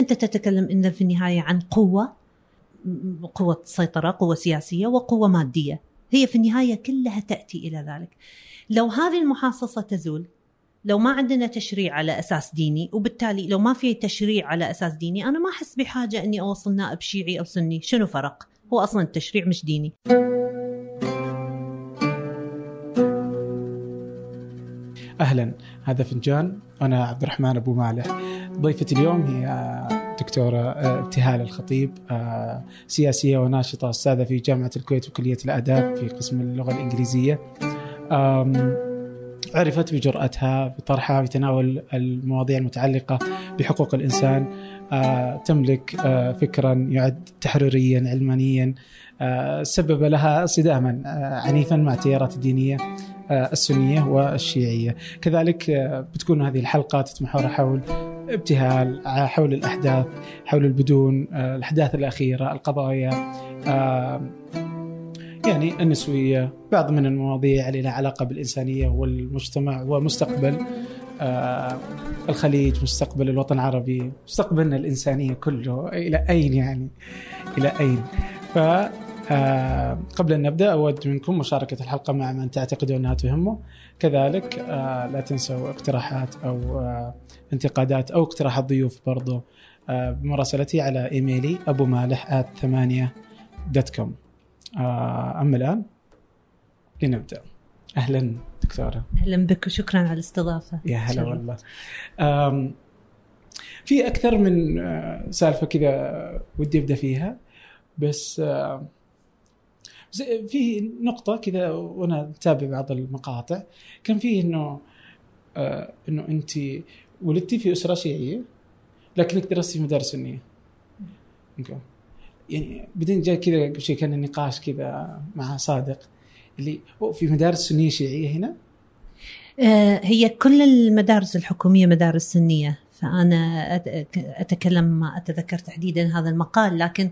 أنت تتكلم إن في النهاية عن قوة قوة سيطرة قوة سياسية وقوة مادية. هي في النهاية كلها تأتي إلى ذلك. لو هذه المحاصصة تزول لو ما عندنا تشريع على أساس ديني وبالتالي لو ما في تشريع على أساس ديني أنا ما أحس بحاجة إني أوصل نائب شيعي أو سني. شنو فرق؟ هو أصلا التشريع مش ديني. أهلا هذا فنجان أنا عبد الرحمن أبو مالح. ضيفتي اليوم هي دكتورة ابتهال الخطيب سياسية وناشطة أستاذة في جامعة الكويت وكلية الآداب في قسم اللغة الإنجليزية. عرفت بجرأتها بطرحها بتناول المواضيع المتعلقة بحقوق الإنسان. تملك فكرا يعد تحريريا علمانيا. سبب لها صداما عنيفا مع التيارات الدينية السنية والشيعية. كذلك بتكون هذه الحلقة تتمحور حول ابتهال حول الأحداث حول البدون الأحداث الأخيرة القضايا يعني النسوية بعض من المواضيع اللي لها علاقة بالإنسانية والمجتمع ومستقبل آه الخليج مستقبل الوطن العربي مستقبلنا الإنسانية كله إلى أين يعني؟ إلى أين؟ ف آه قبل أن نبدأ أود منكم مشاركة الحلقة مع من تعتقدون أنها تهمه. كذلك آه لا تنسوا اقتراحات أو آه انتقادات أو اقتراحات ضيوف برضو آه بمراسلتي على إيميلي أبو مالح ثمانية دوت كوم. أما الآن لنبدأ. أهلا دكتورة. أهلا بك وشكرا على الاستضافة. يا هلا والله. في أكثر من سالفة كذا ودي أبدأ فيها بس في نقطة كذا وأنا أتابع بعض المقاطع كان فيه إنه إنه أنت ولدتي في أسرة شيعية لكنك درستي في مدارس سنية. أوكي يعني بعدين جاء كذا شوي كان النقاش كذا مع صادق اللي في مدارس سنية شيعية هنا؟ آه هي كل المدارس الحكومية مدارس سنية فأنا أتكلم ما أتذكر تحديدا هذا المقال لكن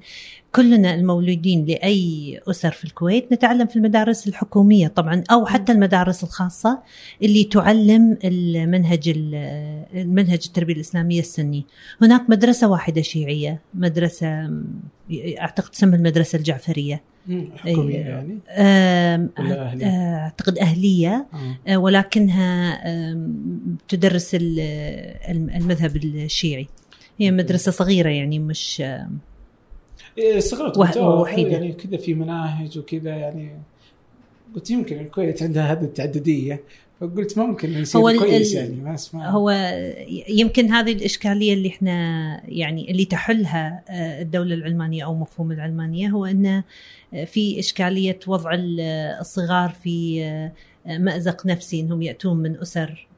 كلنا المولودين لأي أسر في الكويت نتعلم في المدارس الحكومية طبعا أو حتى المدارس الخاصة اللي تعلم المنهج المنهج التربية الإسلامية السني. هناك مدرسة واحدة شيعية مدرسة أعتقد تسمى المدرسة الجعفرية. حكومية يعني. أهلية؟ أعتقد أهلية. آه. ولكنها تدرس المذهب الشيعي. هي مدرسة صغيرة يعني مش استغربت وحيدة يعني كذا في مناهج وكذا يعني. قلت يمكن الكويت عندها هذه التعددية. فقلت ممكن يصير هو كويس يعني ما اسمع هو يمكن هذه الإشكالية اللي إحنا يعني اللي تحلها الدولة العلمانية أو مفهوم العلمانية هو إن في إشكالية وضع الصغار في مأزق نفسي إنهم يأتون من أسر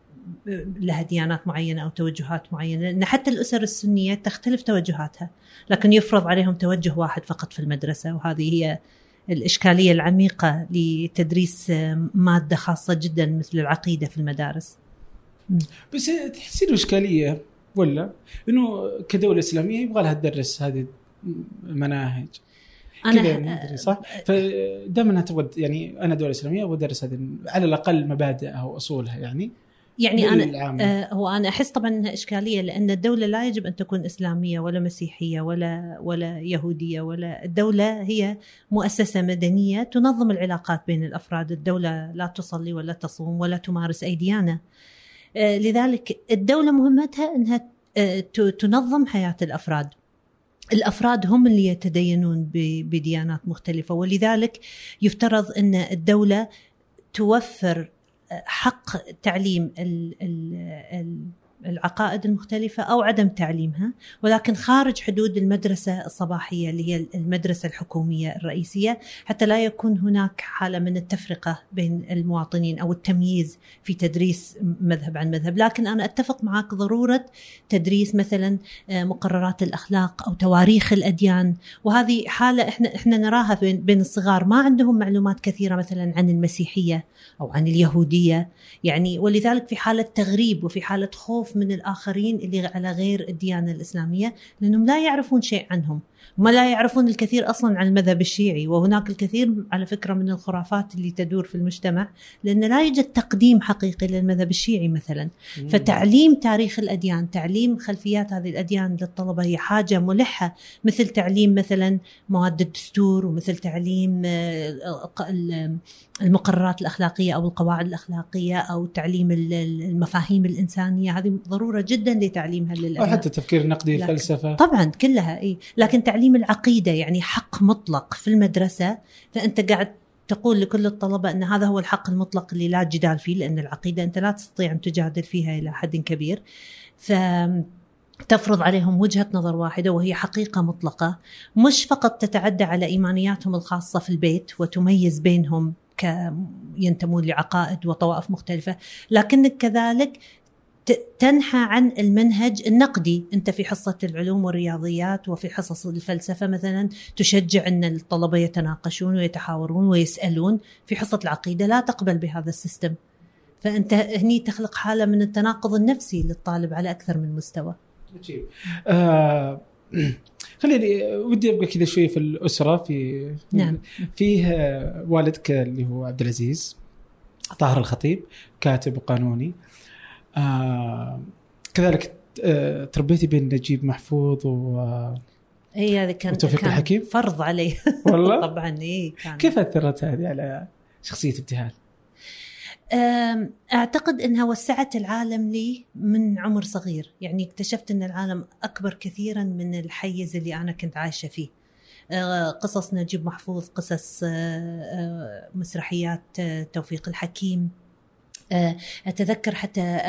لها ديانات معينة أو توجهات معينة. لأن حتى الأسر السنية تختلف توجهاتها لكن يفرض عليهم توجه واحد فقط في المدرسة وهذه هي الإشكالية العميقة لتدريس مادة خاصة جدا مثل العقيدة في المدارس. بس تحسين إشكالية ولا؟ إنه كدولة إسلامية يبغى لها تدرس هذه المناهج. أنا صح؟ فدائما تود يعني أنا دولة إسلامية أبغى أدرس هذه على الأقل مبادئها وأصولها يعني. يعني أنا آه هو أنا أحس طبعا إنها إشكالية لأن الدولة لا يجب أن تكون إسلامية ولا مسيحية ولا ولا يهودية ولا الدولة هي مؤسسة مدنية تنظم العلاقات بين الأفراد، الدولة لا تصلي ولا تصوم ولا تمارس أي ديانة. آه لذلك الدولة مهمتها إنها آه تنظم حياة الأفراد. الأفراد هم اللي يتدينون بديانات مختلفة ولذلك يفترض إن الدولة توفر حق تعليم العقائد المختلفة أو عدم تعليمها ولكن خارج حدود المدرسة الصباحية اللي هي المدرسة الحكومية الرئيسية حتى لا يكون هناك حالة من التفرقة بين المواطنين أو التمييز في تدريس مذهب عن مذهب. لكن أنا أتفق معك ضرورة تدريس مثلا مقررات الأخلاق أو تواريخ الأديان. وهذه حالة إحنا, إحنا نراها بين الصغار. ما عندهم معلومات كثيرة مثلا عن المسيحية أو عن اليهودية. يعني ولذلك في حالة تغريب وفي حالة خوف خوف من الآخرين اللي على غير الديانة الإسلامية لأنهم لا يعرفون شيء عنهم. ما لا يعرفون الكثير أصلا عن المذهب الشيعي وهناك الكثير على فكرة من الخرافات اللي تدور في المجتمع لأن لا يوجد تقديم حقيقي للمذهب الشيعي مثلا. فتعليم تاريخ الأديان تعليم خلفيات هذه الأديان للطلبة هي حاجة ملحة مثل تعليم مثلا مواد الدستور ومثل تعليم آه، المقررات الأخلاقية أو القواعد الأخلاقية أو تعليم المفاهيم الإنسانية. هذه ضرورة جدا لتعليمها للابناء حتى التفكير النقدي الفلسفه طبعا كلها إي. لكن تعليم العقيدة يعني حق مطلق في المدرسة فأنت قاعد تقول لكل الطلبة إن هذا هو الحق المطلق اللي لا جدال فيه لأن العقيدة أنت لا تستطيع أن تجادل فيها إلى حد كبير. ف تفرض عليهم وجهة نظر واحدة وهي حقيقة مطلقة مش فقط تتعدى على إيمانياتهم الخاصة في البيت وتميز بينهم ينتمون لعقائد وطوائف مختلفة لكنك كذلك تنحى عن المنهج النقدي. انت في حصة العلوم والرياضيات وفي حصص الفلسفة مثلا تشجع أن الطلبة يتناقشون ويتحاورون ويسألون. في حصة العقيدة لا تقبل بهذا السيستم. فأنت هني تخلق حالة من التناقض النفسي للطالب على أكثر من مستوى. عجيب. آه خليني ودي أبقى كذا شوي في الأسرة. في نعم. فيه والدك اللي هو عبد العزيز طاهر الخطيب كاتب وقانوني آه كذلك آه تربيتي بين نجيب محفوظ و إي هذا كان توفيق الحكيم. فرض علي. والله؟ طبعا إي كان. كيف أثرت هذه على شخصية ابتهال؟ أعتقد إنها وسعت العالم لي من عمر صغير. يعني اكتشفت إن العالم أكبر كثيرا من الحيز اللي أنا كنت عايشة فيه. قصص نجيب محفوظ قصص مسرحيات توفيق الحكيم أتذكر حتى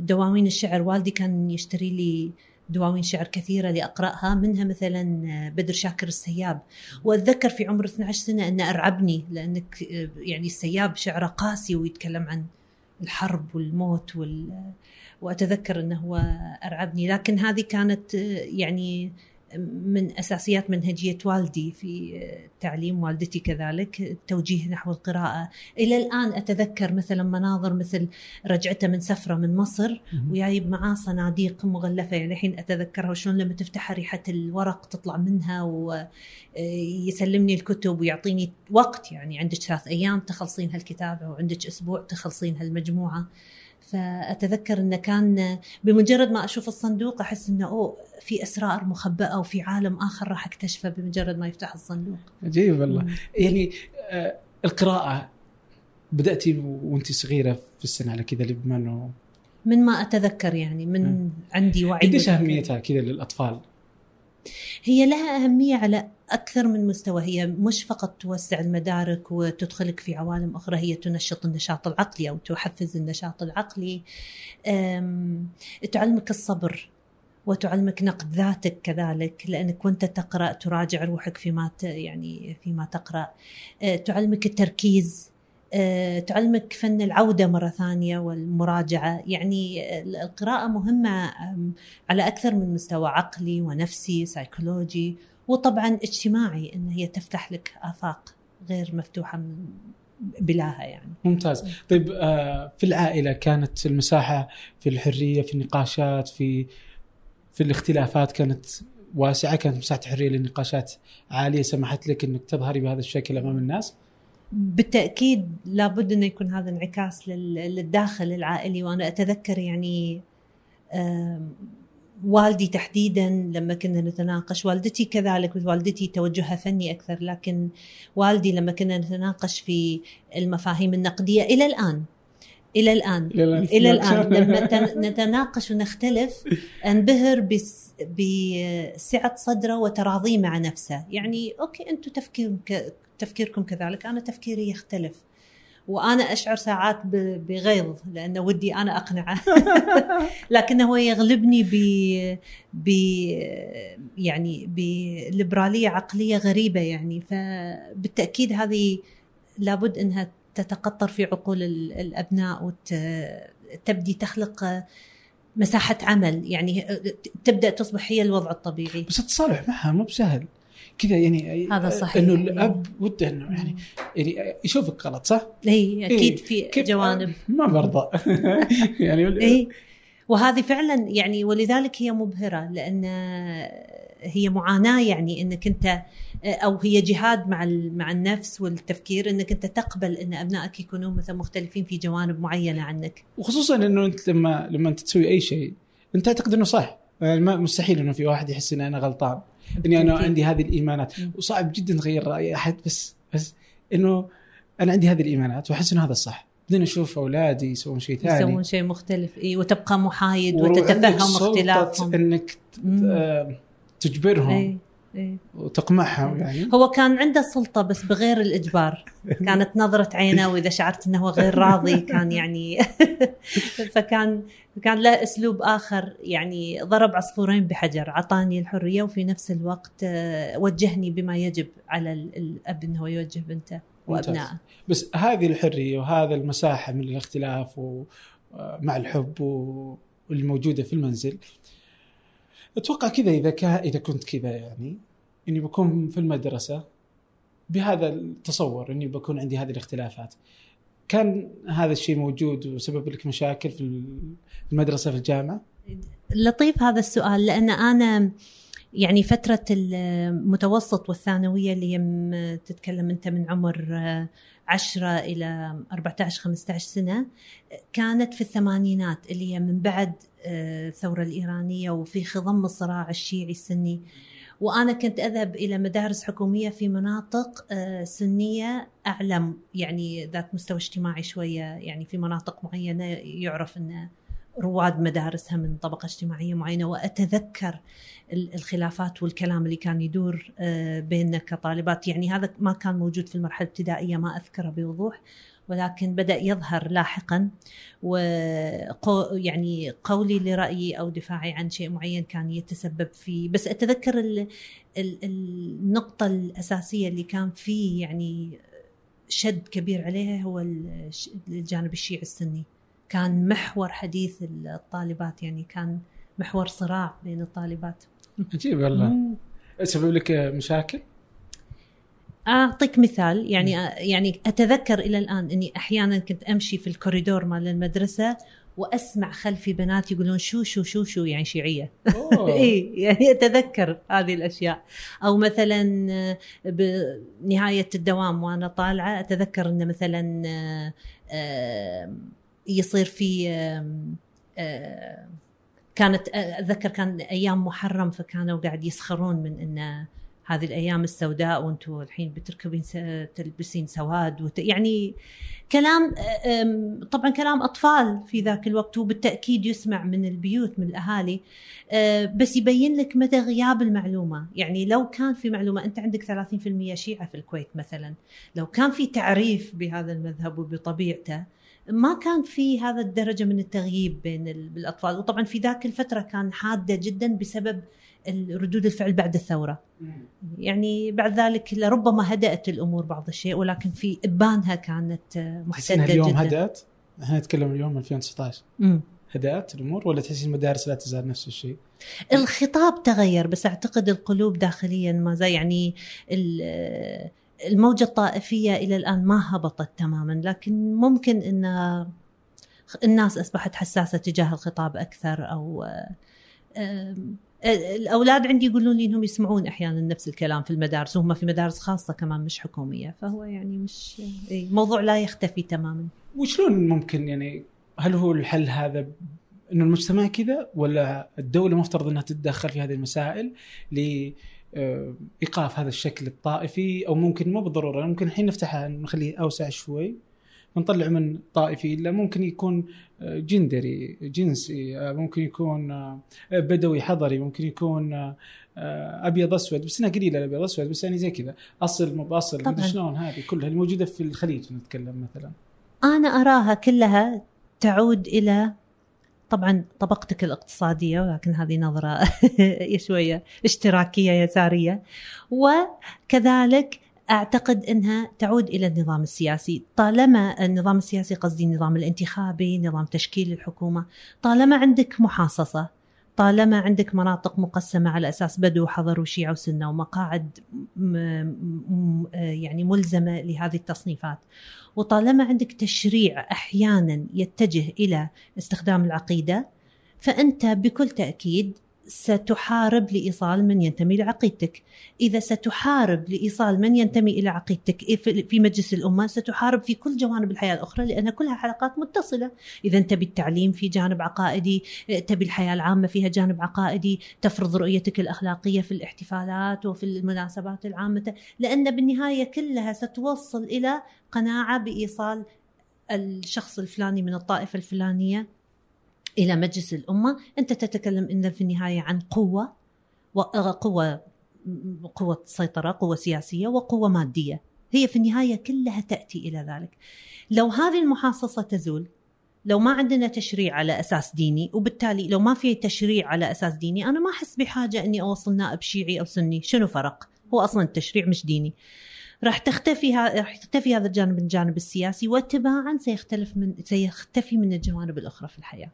دواوين الشعر. والدي كان يشتري لي دواوين شعر كثيرة لأقرأها منها مثلا بدر شاكر السياب. وأتذكر في عمر 12 سنة أن أرعبني لأنك يعني السياب شعره قاسي ويتكلم عن الحرب والموت وال وأتذكر أنه هو أرعبني. لكن هذه كانت يعني من أساسيات منهجية والدي في تعليم والدتي كذلك التوجيه نحو القراءة. إلى الآن أتذكر مثلا مناظر مثل رجعته من سفرة من مصر وجايب معاه صناديق مغلفة. يعني الحين أتذكرها وشلون لما تفتحها ريحة الورق تطلع منها ويسلمني الكتب ويعطيني وقت. يعني عندك ثلاث أيام تخلصين هالكتابة وعندك أسبوع تخلصين هالمجموعة. فأتذكر إنه كان بمجرد ما أشوف الصندوق أحس إنه أوه في أسرار مخبأة وفي عالم آخر راح أكتشفه بمجرد ما يفتح الصندوق. عجيب والله يعني آه القراءة بداتي وأنت صغيرة في السنة على كذا بما إنه من ما أتذكر يعني من م. عندي وعي قديش أهميتها كذا للأطفال؟ هي لها أهمية على أكثر من مستوى هي مش فقط توسع المدارك وتدخلك في عوالم أخرى هي تنشط النشاط العقلي أو تحفز النشاط العقلي. تعلمك الصبر وتعلمك نقد ذاتك كذلك لأنك وأنت تقرأ تراجع روحك فيما يعني فيما تقرأ. أه، تعلمك التركيز. أه، تعلمك فن العودة مرة ثانية والمراجعة. يعني القراءة مهمة على أكثر من مستوى عقلي ونفسي سيكولوجي وطبعا اجتماعي إن هي تفتح لك آفاق غير مفتوحة من بلاها يعني. ممتاز. طيب آه، في العائلة كانت المساحة في الحرية في النقاشات في في الاختلافات كانت واسعة؟ كانت مساحة حرية للنقاشات عالية؟ سمحت لك إنك تظهري بهذا الشكل أمام الناس؟ بالتأكيد لابد انه يكون هذا انعكاس للداخل العائلي وأنا أتذكر يعني والدي تحديدا لما كنا نتناقش والدتي كذلك والدتي توجهها فني أكثر لكن والدي لما كنا نتناقش في المفاهيم النقدية إلى الآن إلى الآن إلى, الآن. لما نتناقش ونختلف أنبهر بسعة صدره وتراضيه مع نفسه. يعني أوكي أنتم تفكير تفكيركم كذلك أنا تفكيري يختلف. وأنا أشعر ساعات بغيظ لأنه ودي أنا أقنعه. لكنه هو يغلبني ب ب يعني بليبرالية عقلية غريبة يعني. فبالتأكيد هذه لابد أنها تتقطر في عقول الأبناء وتبدي تخلق مساحة عمل. يعني تبدأ تصبح هي الوضع الطبيعي. بس التصالح معها مو بسهل. كذا يعني هذا صحيح. إنه الأب وده إنه يعني يعني يشوفك غلط صح؟ إي أكيد في جوانب. ما برضى. يعني إي وهذه فعلا يعني ولذلك هي مبهرة لأن هي معاناة يعني إنك أنت أو هي جهاد مع مع النفس والتفكير إنك أنت تقبل إن أبنائك يكونون مثلا مختلفين في جوانب معينة عنك. وخصوصا إنه أنت لما لما أنت تسوي أي شيء أنت تعتقد إنه صح. يعني مستحيل إنه في واحد يحس اني أنا غلطان. إني أنا عندي هذه الإيمانات. وصعب جدا تغير راي أحد بس بس إنه أنا عندي هذه الإيمانات وأحس إنه هذا الصح. بعدين أشوف أولادي يسوون شيء ثاني. يسوون شيء مختلف. إي وتبقى محايد وتتفهم اختلافهم. إنك تجبرهم. أي. إيه. وتقمعها يعني. هو كان عنده سلطة بس بغير الإجبار. كانت نظرة عينه وإذا شعرت أنه غير راضي كان يعني فكان كان له أسلوب آخر يعني ضرب عصفورين بحجر عطاني الحرية وفي نفس الوقت آه، وجهني بما يجب على الأب أنه يوجه بنته وأبنائه. بس هذه الحرية وهذا المساحة من الاختلاف ومع الحب والموجودة في المنزل أتوقع كذا إذا كا إذا كنت كذا يعني إني بكون في المدرسة بهذا التصور إني بكون عندي هذه الاختلافات. كان هذا الشيء موجود وسبب لك مشاكل في المدرسة في الجامعة؟ لطيف هذا السؤال لأن أنا يعني فترة المتوسط والثانوية اللي تتكلم أنت من عمر 10 إلى 14 15 سنة كانت في الثمانينات اللي هي من بعد الثورة الإيرانية وفي خضم الصراع الشيعي السني. وأنا كنت أذهب إلى مدارس حكومية في مناطق آه، سنية أعلم يعني ذات مستوى اجتماعي شوية يعني في مناطق معينة يعرف أن رواد مدارسها من طبقة اجتماعية معينة وأتذكر الخلافات والكلام اللي كان يدور آه، بيننا كطالبات. يعني هذا ما كان موجود في المرحلة الابتدائية ما أذكره بوضوح ولكن بدأ يظهر لاحقا. و يعني قولي لرأيي أو دفاعي عن شيء معين كان يتسبب في بس أتذكر ال... ال... النقطة الأساسية اللي كان فيه يعني شد كبير عليها هو الجانب الشيعي السني. كان محور حديث الطالبات يعني كان محور صراع بين الطالبات. عجيب والله. سبب لك مشاكل؟ أعطيك مثال يعني يعني أتذكر إلى الآن إني أحيانا كنت أمشي في الكوريدور مال المدرسة وأسمع خلفي بنات يقولون شو شو شو شو يعني شيعية. إي يعني أتذكر هذه الأشياء. أو مثلا بنهايه الدوام وأنا طالعة أتذكر إن مثلا يصير في كانت أتذكر كان أيام محرم فكانوا قاعد يسخرون من انه هذه الأيام السوداء وأنتم الحين بتركبين تلبسين سواد وت... يعني كلام طبعا كلام أطفال في ذاك الوقت وبالتأكيد يسمع من البيوت من الأهالي بس يبين لك مدى غياب المعلومة. يعني لو كان في معلومة أنت عندك 30% شيعة في الكويت مثلا لو كان في تعريف بهذا المذهب وبطبيعته ما كان في هذا الدرجة من التغييب بين الاطفال وطبعا في ذاك الفترة كان حادة جدا بسبب ردود الفعل بعد الثورة. يعني بعد ذلك لربما هدأت الأمور بعض الشيء ولكن في ابانها كانت محتده اليوم جدا. هدأت؟ إحنا نتكلم اليوم 2019 امم هدأت الأمور ولا تحسين المدارس لا تزال نفس الشيء؟ الخطاب تغير بس أعتقد القلوب داخليا ما زال يعني الموجة الطائفية إلى الآن ما هبطت تماما لكن ممكن إن الناس أصبحت حساسة تجاه الخطاب أكثر أو الأولاد عندي يقولون لي إنهم يسمعون أحيانا نفس الكلام في المدارس وهم في مدارس خاصة كمان مش حكومية فهو يعني مش موضوع لا يختفي تماما. وشلون ممكن يعني هل هو الحل هذا إنه المجتمع كذا ولا الدولة مفترض إنها تتدخل في هذه المسائل لايقاف هذا الشكل الطائفي أو ممكن مو بالضرورة ممكن الحين نفتحها نخليه أوسع شوي نطلع من طائفي إلا ممكن يكون آه، جندري جنسي آه، ممكن يكون آه، بدوي حضري ممكن يكون أبيض أسود بس إنها قليلة الأبيض أسود بس يعني زي كذا. أصل مو بأصل مدري شلون هذه كلها الموجودة في الخليج نتكلم مثلا؟ أنا أراها كلها تعود إلى طبعا طبقتك الاقتصادية ولكن هذه نظرة شوية اشتراكية يسارية. وكذلك أعتقد إنها تعود إلى النظام السياسي، طالما النظام السياسي قصدي النظام الانتخابي، نظام تشكيل الحكومة، طالما عندك محاصصة، طالما عندك مناطق مقسمة على أساس بدو وحضر وشيعة وسنة ومقاعد يعني ملزمة لهذه التصنيفات، وطالما عندك تشريع أحيانا يتجه إلى استخدام العقيدة فأنت بكل تأكيد ستحارب لإيصال من ينتمي لعقيدتك إذا ستحارب لإيصال من ينتمي إلى عقيدتك في مجلس الأمة ستحارب في كل جوانب الحياة الأخرى لأن كلها حلقات متصلة. إذا تبي التعليم في جانب عقائدي تبي الحياة العامة فيها جانب عقائدي تفرض رؤيتك الأخلاقية في الاحتفالات وفي المناسبات العامة لأن بالنهاية كلها ستوصل إلى قناعة بإيصال الشخص الفلاني من الطائفة الفلانية. إلى مجلس الأمة. أنت تتكلم إن في النهاية عن قوة قوة قوة سيطرة قوة سياسية وقوة مادية. هي في النهاية كلها تأتي إلى ذلك. لو هذه المحاصصة تزول لو ما عندنا تشريع على أساس ديني وبالتالي لو ما في تشريع على أساس ديني أنا ما أحس بحاجة إني أوصل نائب شيعي أو سني. شنو فرق؟ هو أصلا التشريع مش ديني. راح تختفي راح يختفي هذا الجانب من الجانب السياسي وتباعا سيختلف من سيختفي من الجوانب الأخرى في الحياة.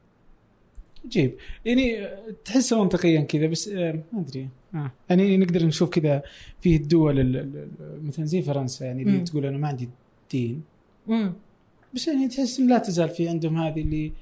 عجيب يعني تحسه منطقيا كذا بس آه، ما أدري. آه. يعني نقدر نشوف كذا فيه الدول مثلا زي فرنسا يعني اللي. تقول أنا ما عندي دين. م. بس يعني تحس لا تزال في عندهم هذه اللي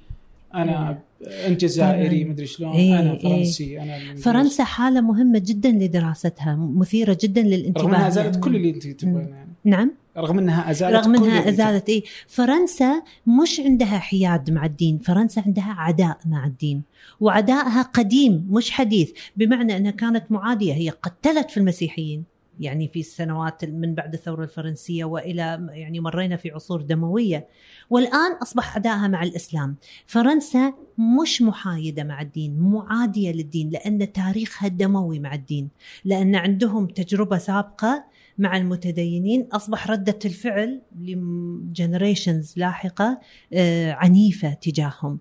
أنا أنت جزائري مدري شلون إيه أنا فرنسي إيه أنا فرنسا حالة مهمة جدا لدراستها مثيرة جدا للانتباه. رغم إنها زالت كل اللي أنت تبغينه يعني. نعم. رغم إنها أزالت رغم إنها أزالت اي فرنسا مش عندها حياد مع الدين. فرنسا عندها عداء مع الدين. وعدائها قديم مش حديث. بمعنى إنها كانت معادية. هي قتلت في المسيحيين. يعني في السنوات من بعد الثورة الفرنسية وإلى يعني مرينا في عصور دموية. والآن أصبح عداءها مع الإسلام. فرنسا مش محايدة مع الدين معادية للدين لأن تاريخها دموي مع الدين. لأن عندهم تجربة سابقة مع المتدينين أصبح ردة الفعل لجنريشنز لاحقة آه، عنيفة تجاههم.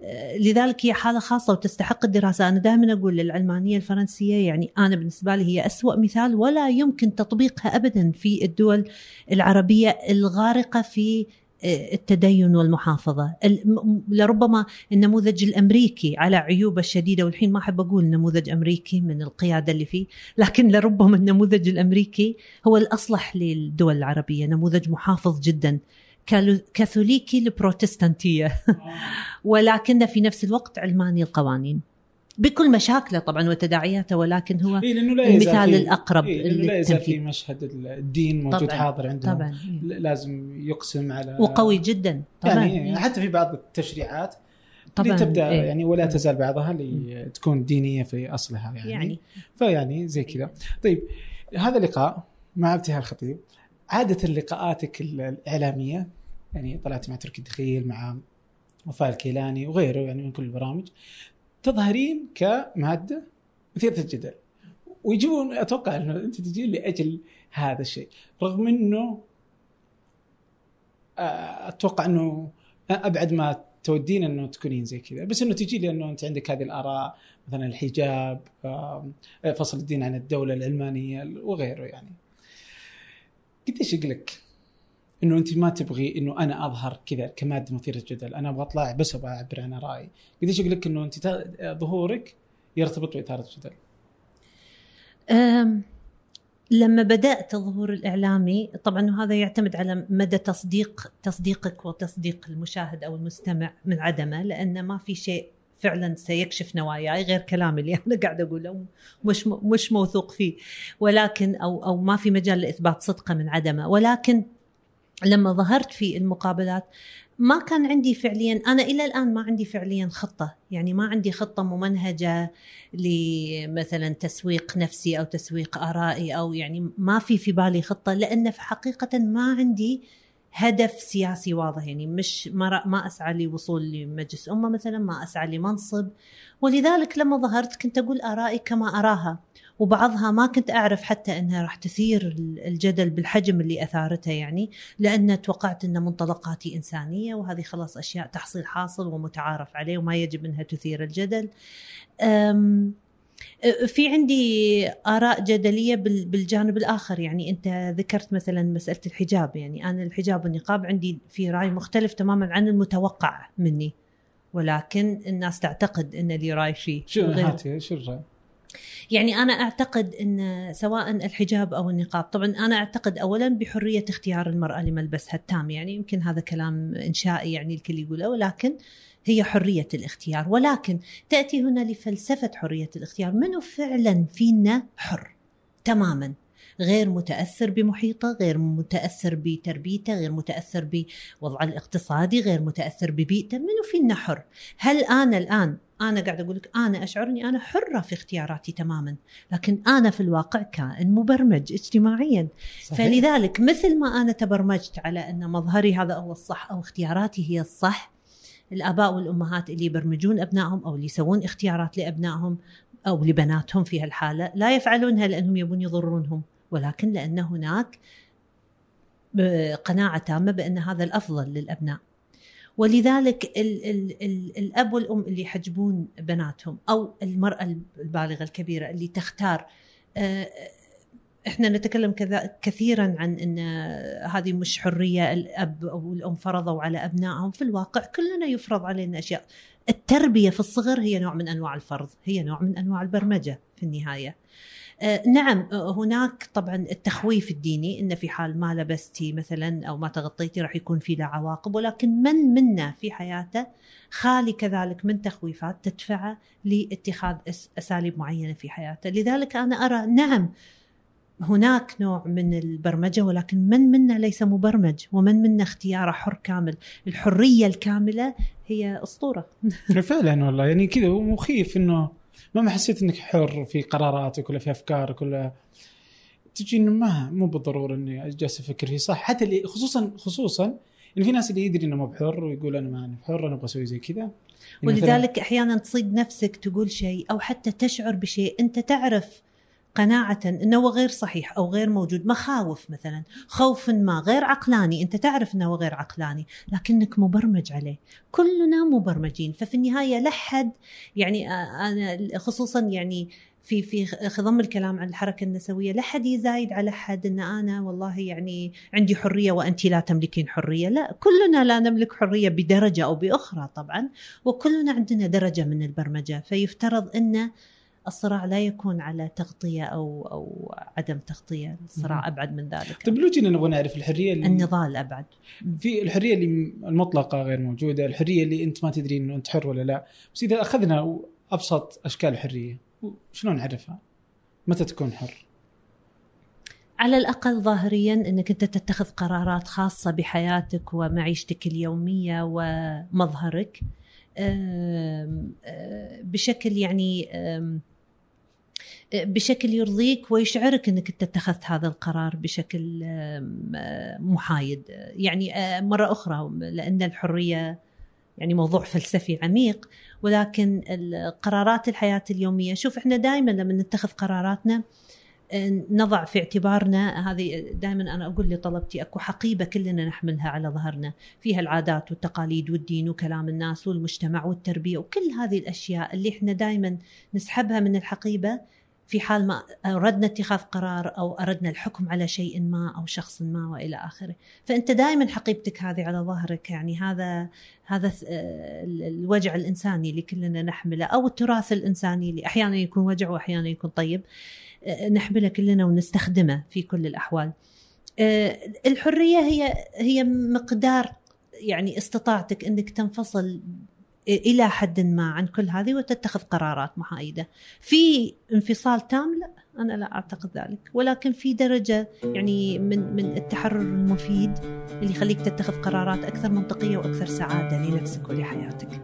آه، لذلك هي حالة خاصة وتستحق الدراسة، أنا دائما أقول للعلمانيه الفرنسية يعني أنا بالنسبة لي هي أسوأ مثال ولا يمكن تطبيقها ابدا في الدول العربية الغارقة في التدين والمحافظة. لربما النموذج الأمريكي على عيوبه الشديدة والحين ما أحب أقول نموذج أمريكي من القيادة اللي فيه لكن لربما النموذج الأمريكي هو الأصلح للدول العربية نموذج محافظ جدا كاثوليكي لبروتستانتية. ولكن في نفس الوقت علماني القوانين. بكل مشاكله طبعا وتداعياته ولكن هو إيه لا المثال الأقرب إيه لا يزال في مشهد الدين موجود طبعًا حاضر عندهم. طبعا لازم يقسم على وقوي جدا طبعا يعني حتى في بعض التشريعات طبعا اللي تبدأ إيه؟ يعني ولا تزال بعضها اللي تكون دينية في أصلها يعني, يعني. فيعني زي كذا. طيب هذا اللقاء مع ابتهال الخطيب. عادة لقاءاتك الإعلامية يعني طلعت مع تركي الدخيل مع وفاء الكيلاني وغيره يعني من كل البرامج. تظهرين كمادة مثيرة الجدل ويجون أتوقع إنه أنت تجين لأجل هذا الشيء. رغم إنه آه، أتوقع إنه أبعد ما تودين إنه تكونين زي كذا. بس إنه تجي لأنه أنت عندك هذه الآراء مثلا الحجاب فصل الدين عن الدولة العلمانية وغيره يعني. قديش يقلق؟ إنه أنت ما تبغي إنه أنا أظهر كذا كمادة مثيرة جدل أنا أبغى أطلع بس أبغى أعبر عن رأيي. قديش يقول لك إنه أنت ظهورك يرتبط بإثارة الجدل؟ لما بدأت الظهور الإعلامي طبعا هذا يعتمد على مدى تصديق تصديقك وتصديق المشاهد أو المستمع من عدمه لأن ما في شيء فعلا سيكشف نواياي غير كلامي اللي أنا قاعدة أقوله. مش مش موثوق فيه. ولكن أو أو ما في مجال لإثبات صدقه من عدمه. ولكن لما ظهرت في المقابلات ما كان عندي فعليا أنا إلى الآن ما عندي فعليا خطة. يعني ما عندي خطة ممنهجة لمثلا تسويق نفسي أو تسويق آرائي أو يعني ما في في بالي خطة لأن في حقيقة ما عندي هدف سياسي واضح. يعني مش ما ما أسعى لوصول لمجلس أمة مثلا ما أسعى لمنصب. ولذلك لما ظهرت كنت أقول آرائي كما أراها. وبعضها ما كنت أعرف حتى أنها راح تثير الجدل بالحجم اللي أثارته يعني لأن توقعت ان منطلقاتي إنسانية وهذه خلاص أشياء تحصيل حاصل ومتعارف عليه وما يجب إنها تثير الجدل. في عندي آراء جدلية بالجانب الآخر يعني أنت ذكرت مثلا مسألة الحجاب يعني أنا الحجاب والنقاب عندي في رأي مختلف تماما عن المتوقع مني ولكن الناس تعتقد إن لي رأي فيه شو هاتي شو الرأي؟ يعني أنا أعتقد إن سواء الحجاب أو النقاب طبعا أنا أعتقد اولا بحرية اختيار المرأة لملبسها التام يعني يمكن هذا كلام إنشائي يعني الكل يقوله ولكن هي حرية الاختيار. ولكن تأتي هنا لفلسفة حرية الاختيار منو فعلا فينا حر؟ تماما. غير متأثر بمحيطه، غير متأثر بتربيته، غير متأثر بوضعه الاقتصادي، غير متأثر ببيئته، منو فينا حر؟ هل أنا الآن أنا قاعد أقول لك أنا اشعر اني أنا حرة في اختياراتي تماما، لكن أنا في الواقع كائن مبرمج اجتماعيا. صحيح. فلذلك مثل ما أنا تبرمجت على أن مظهري هذا هو الصح أو اختياراتي هي الصح، الآباء والأمهات اللي يبرمجون أبنائهم أو اللي يسوون اختيارات لأبنائهم أو لبناتهم في هالحالة لا يفعلونها لأنهم يبون يضرونهم ولكن لأن هناك قناعة تامة بأن هذا الأفضل للأبناء. ولذلك ال ال ال الأب والأم اللي يحجبون بناتهم أو المرأة البالغة الكبيرة اللي تختار آه، إحنا نتكلم كثيرا عن إن هذه مش حرية الأب أو الأم فرضوا على أبنائهم. في الواقع كلنا يفرض علينا أشياء. التربية في الصغر هي نوع من أنواع الفرض هي نوع من أنواع البرمجة في النهاية. نعم آه، هناك طبعا التخويف الديني إن في حال ما لبستي مثلا أو ما تغطيتي راح يكون في له عواقب ولكن من منا في حياته خالي كذلك من تخويفات تدفعه لاتخاذ أساليب معينة في حياته، لذلك أنا أرى نعم هناك نوع من البرمجة ولكن من منا ليس مبرمج ومن منا اختياره حر كامل. الحرية الكاملة هي أسطورة. فعلا والله يعني كذا مخيف إنه ما حسيت إنك حر في قراراتك ولا في أفكارك ولا تجي إنه ما مو بالضرورة إني جالس أفكر فيه. صح حتى اللي خصوصا خصوصا إن في ناس اللي يدري إنه مو بحر ويقول أنا ما أنا بحر أنا أبغى أسوي زي كذا. ولذلك أحيانا تصيد نفسك تقول شيء أو حتى تشعر بشيء. أنت تعرف قناعة أنه غير صحيح أو غير موجود مخاوف مثلا خوف ما غير عقلاني. أنت تعرف أنه غير عقلاني لكنك مبرمج عليه. كلنا مبرمجين. ففي النهاية لحد يعني أنا خصوصا يعني في في خضم الكلام عن الحركة النسوية لا حد يزايد على حد إن أنا والله يعني عندي حرية وانت لا تملكين حرية. لا كلنا لا نملك حرية بدرجة أو بأخرى طبعا وكلنا عندنا درجة من البرمجة. فيفترض إن الصراع لا يكون على تغطية أو أو عدم تغطية، الصراع أبعد من ذلك. طيب لو جينا نبغى نعرف الحرية اللي النضال أبعد. في الحرية اللي المطلقة غير موجودة، الحرية اللي أنت ما تدري إنه أنت حر ولا لا، بس إذا أخذنا أبسط أشكال الحرية، شلون نعرفها؟ متى تكون حر؟ على الأقل ظاهريا إنك أنت تتخذ قرارات خاصة بحياتك ومعيشتك اليومية ومظهرك بشكل يعني بشكل يرضيك ويشعرك إنك أنت اتخذت هذا القرار بشكل محايد. يعني آه، مرة أخرى لأن الحرية يعني موضوع فلسفي عميق ولكن قرارات الحياة اليومية شوف إحنا دائما لما نتخذ قراراتنا نضع في اعتبارنا هذه دائما أنا أقول لطلبتي أكو حقيبة كلنا نحملها على ظهرنا. فيها العادات والتقاليد والدين وكلام الناس والمجتمع والتربية وكل هذه الأشياء اللي إحنا دائما نسحبها من الحقيبة في حال ما أردنا اتخاذ قرار أو أردنا الحكم على شيء ما أو شخص ما وإلى آخره، فأنت دائما حقيبتك هذه على ظهرك يعني هذا هذا الوجع الإنساني اللي كلنا نحمله أو التراث الإنساني اللي أحيانا يكون وجع واحيانا يكون طيب. نحمله كلنا ونستخدمه في كل الأحوال. آه، الحرية هي هي مقدار يعني استطاعتك إنك تنفصل إلى حد ما عن كل هذه وتتخذ قرارات محايدة. في انفصال تام لا أنا لا أعتقد ذلك، ولكن في درجة يعني من من التحرر المفيد اللي يخليك تتخذ قرارات أكثر منطقية وأكثر سعادة لنفسك ولحياتك.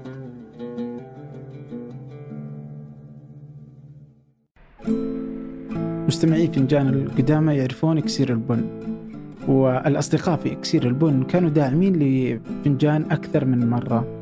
مستمعي فنجان القدامى يعرفون إكسير البن والأصدقاء في إكسير البن كانوا داعمين لفنجان أكثر من مرة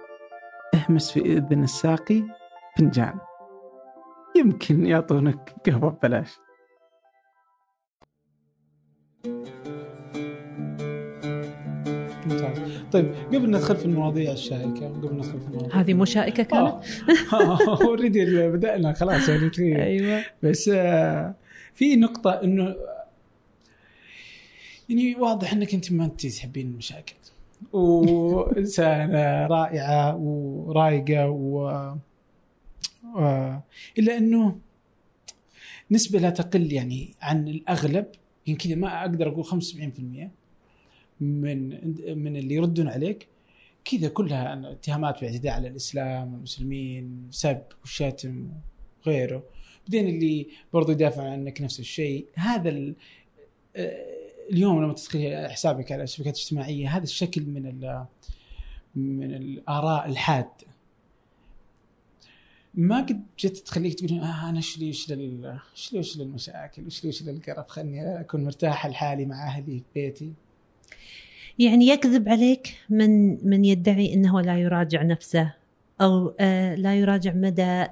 اهمس في إذن الساقي فنجان. يمكن يعطونك قهوة ببلاش. ممتاز طيب قبل ندخل في المواضيع الشائكة قبل ندخل في المواضيع. هذه مو شائكة كانت؟ اوريدي بدأنا خلاص يعني أيوه. بس آه في نقطة إنه يعني واضح إنك أنت ما أنت تحبين المشاكل. وإنسانة رائعة ورايقة و إلا أنه نسبة لا تقل يعني عن الأغلب يمكن كذا ما أقدر أقول 75% من من اللي يردون عليك. كذا كلها اتهامات باعتداء على الإسلام والمسلمين سب وشتم وغيره. بعدين اللي برضو يدافع عنك نفس الشيء هذا اليوم لما تدخل حسابك على الشبكات الاجتماعية هذا الشكل من من الآراء الحاده ما قد جت تخليك تقول آه أنا إيش لي إيش إيش لي إيش للمشاكل إيش لي إيش للقرف خلني أكون مرتاح لحالي مع أهلي في بيتي. يعني يكذب عليك من من يدعي إنه لا يراجع نفسه أو آه لا يراجع مدى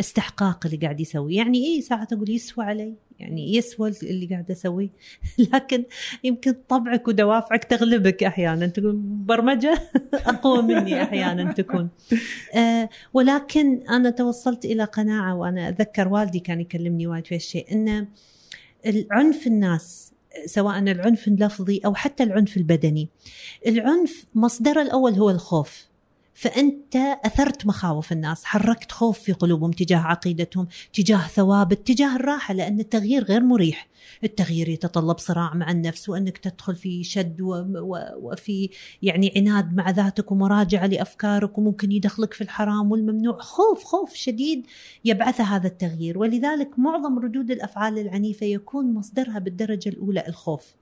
استحقاق اللي قاعد يسوي. يعني إيه ساعات أقول يسوى علي؟ يعني يسوى اللي قاعد أسويه. لكن يمكن طبعك ودوافعك تغلبك أحيانا. تقول برمجة أقوى مني أحيانا تكون. آه ولكن أنا توصلت إلى قناعة وأنا أتذكر والدي كان يكلمني وايد في هالشيء إن العنف الناس سواء العنف اللفظي أو حتى العنف البدني العنف مصدره الأول هو الخوف. فأنت أثرت مخاوف الناس حركت خوف في قلوبهم تجاه عقيدتهم تجاه ثوابت تجاه الراحة لأن التغيير غير مريح. التغيير يتطلب صراع مع النفس وأنك تدخل في شد وفي يعني عناد مع ذاتك ومراجعة لأفكارك وممكن يدخلك في الحرام والممنوع. خوف خوف شديد يبعثه هذا التغيير. ولذلك معظم ردود الأفعال العنيفة يكون مصدرها بالدرجة الأولى الخوف.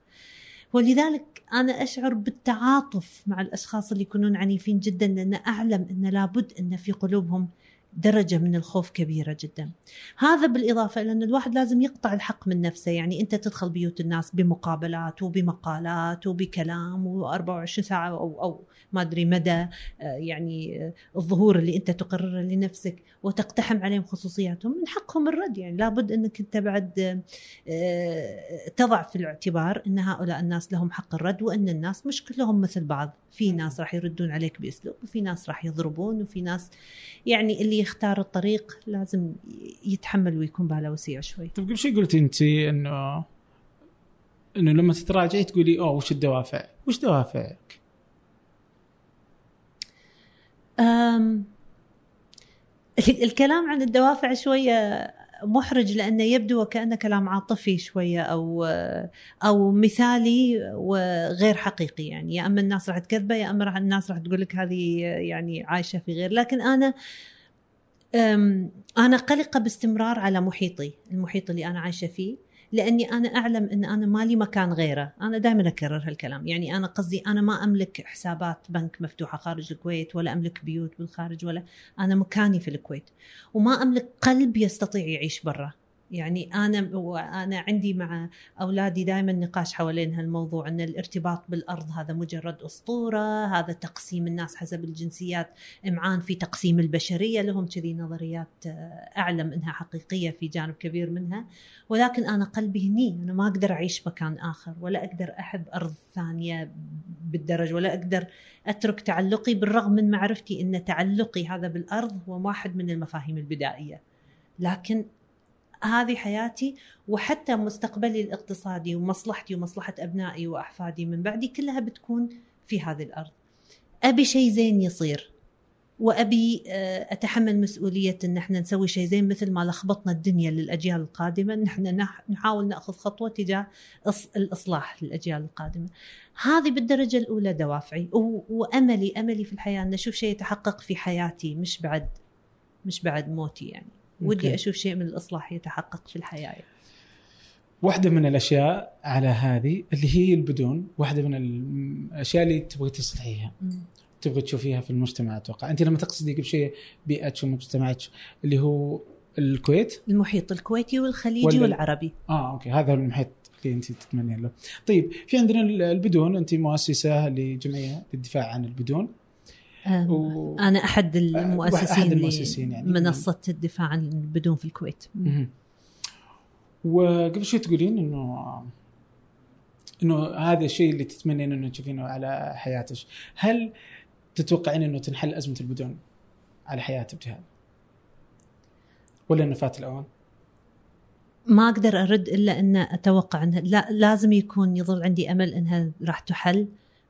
ولذلك أنا أشعر بالتعاطف مع الأشخاص اللي يكونون عنيفين جدا لأن أعلم أن لابد أن في قلوبهم درجة من الخوف كبيرة جدا. هذا بالإضافة إلى أن الواحد لازم يقطع الحق من نفسه. يعني أنت تدخل بيوت الناس بمقابلات وبمقالات وبكلام و24 ساعة أو, أو ما أدري مدى آه، يعني آه، الظهور اللي أنت تقرره لنفسك وتقتحم عليهم خصوصياتهم. من حقهم الرد. يعني لابد أنك أنت بعد آه، تضع في الاعتبار أن هؤلاء الناس لهم حق الرد وأن الناس مش كلهم مثل بعض. في ناس راح يردون عليك بأسلوب وفي ناس راح يضربون وفي ناس يعني اللي يختار الطريق لازم يتحمل ويكون باله وسيع شوي طيب قبل شوي قلت أنت انه إنه لما تتراجعي تقولي أوه وش الدوافع؟ وش دوافعك؟ أم الكلام عن الدوافع شوية محرج لأنه يبدو وكأنه كلام عاطفي شوية أو أو مثالي وغير حقيقي يعني يا أما الناس راح تكذبه يا أما الناس راح تقول لك هذه يعني عايشة في غير لكن أنا أنا قلقة باستمرار على محيطي المحيط اللي أنا عايشة فيه لأني أنا أعلم إن أنا مالي مكان غيره. أنا دائما أكرر هالكلام. يعني أنا قصدي أنا ما أملك حسابات بنك مفتوحة خارج الكويت ولا أملك بيوت بالخارج ولا أنا مكاني في الكويت. وما أملك قلب يستطيع يعيش برا. يعني أنا وأنا عندي مع أولادي دائما نقاش حوالين هالموضوع إن الارتباط بالأرض هذا مجرد أسطورة هذا تقسيم الناس حسب الجنسيات إمعان في تقسيم البشرية لهم كذي نظريات آه، أعلم إنها حقيقية في جانب كبير منها. ولكن أنا قلبي هني أنا ما أقدر أعيش مكان آخر ولا أقدر أحب أرض ثانية بالدرجة ولا أقدر أترك تعلقي بالرغم من معرفتي إن تعلقي هذا بالأرض هو واحد من المفاهيم البدائية. لكن هذه حياتي وحتى مستقبلي الاقتصادي ومصلحتي ومصلحة أبنائي وأحفادي من بعدي كلها بتكون في هذه الأرض أبي شيء زين يصير وأبي آه، أتحمل مسؤولية إن إحنا نسوي شيء زين مثل ما لخبطنا الدنيا للأجيال القادمة نحن نحاول نأخذ خطوة تجاه الإصلاح للأجيال القادمة. هذه بالدرجة الأولى دوافعي وأملي أملي في الحياة ان أشوف شيء يتحقق في حياتي مش بعد مش بعد موتي يعني. ودي أشوف شيء من الإصلاح يتحقق في الحياة. واحدة من الأشياء على هذه اللي هي البدون واحدة من الأشياء اللي تبغي تصلحيها. تبغى تشوفيها في المجتمع أتوقع. أنت لما تقصدي قبل شيء بيئتك ومجتمعك اللي هو الكويت؟ المحيط الكويتي والخليجي ولا... والعربي. آه أوكي. هذا المحيط اللي أنت تتمنين له. طيب في عندنا البدون. أنت مؤسسة لجمعية للدفاع عن البدون. أنا أحد المؤسسين أحد المؤسسين يعني. منصه الدفاع عن البدون في الكويت. وقبل شوي تقولين انه إنه هذا الشيء اللي تتمنين إنه تشوفينه على حياتك. هل تتوقعين إنه تنحل أزمة البدون على حياة ابتهال ولا إنه فات الأوان؟ ما أقدر أرد إلا أن أتوقع انها لا لازم يكون يظل عندي أمل إنها راح تحل.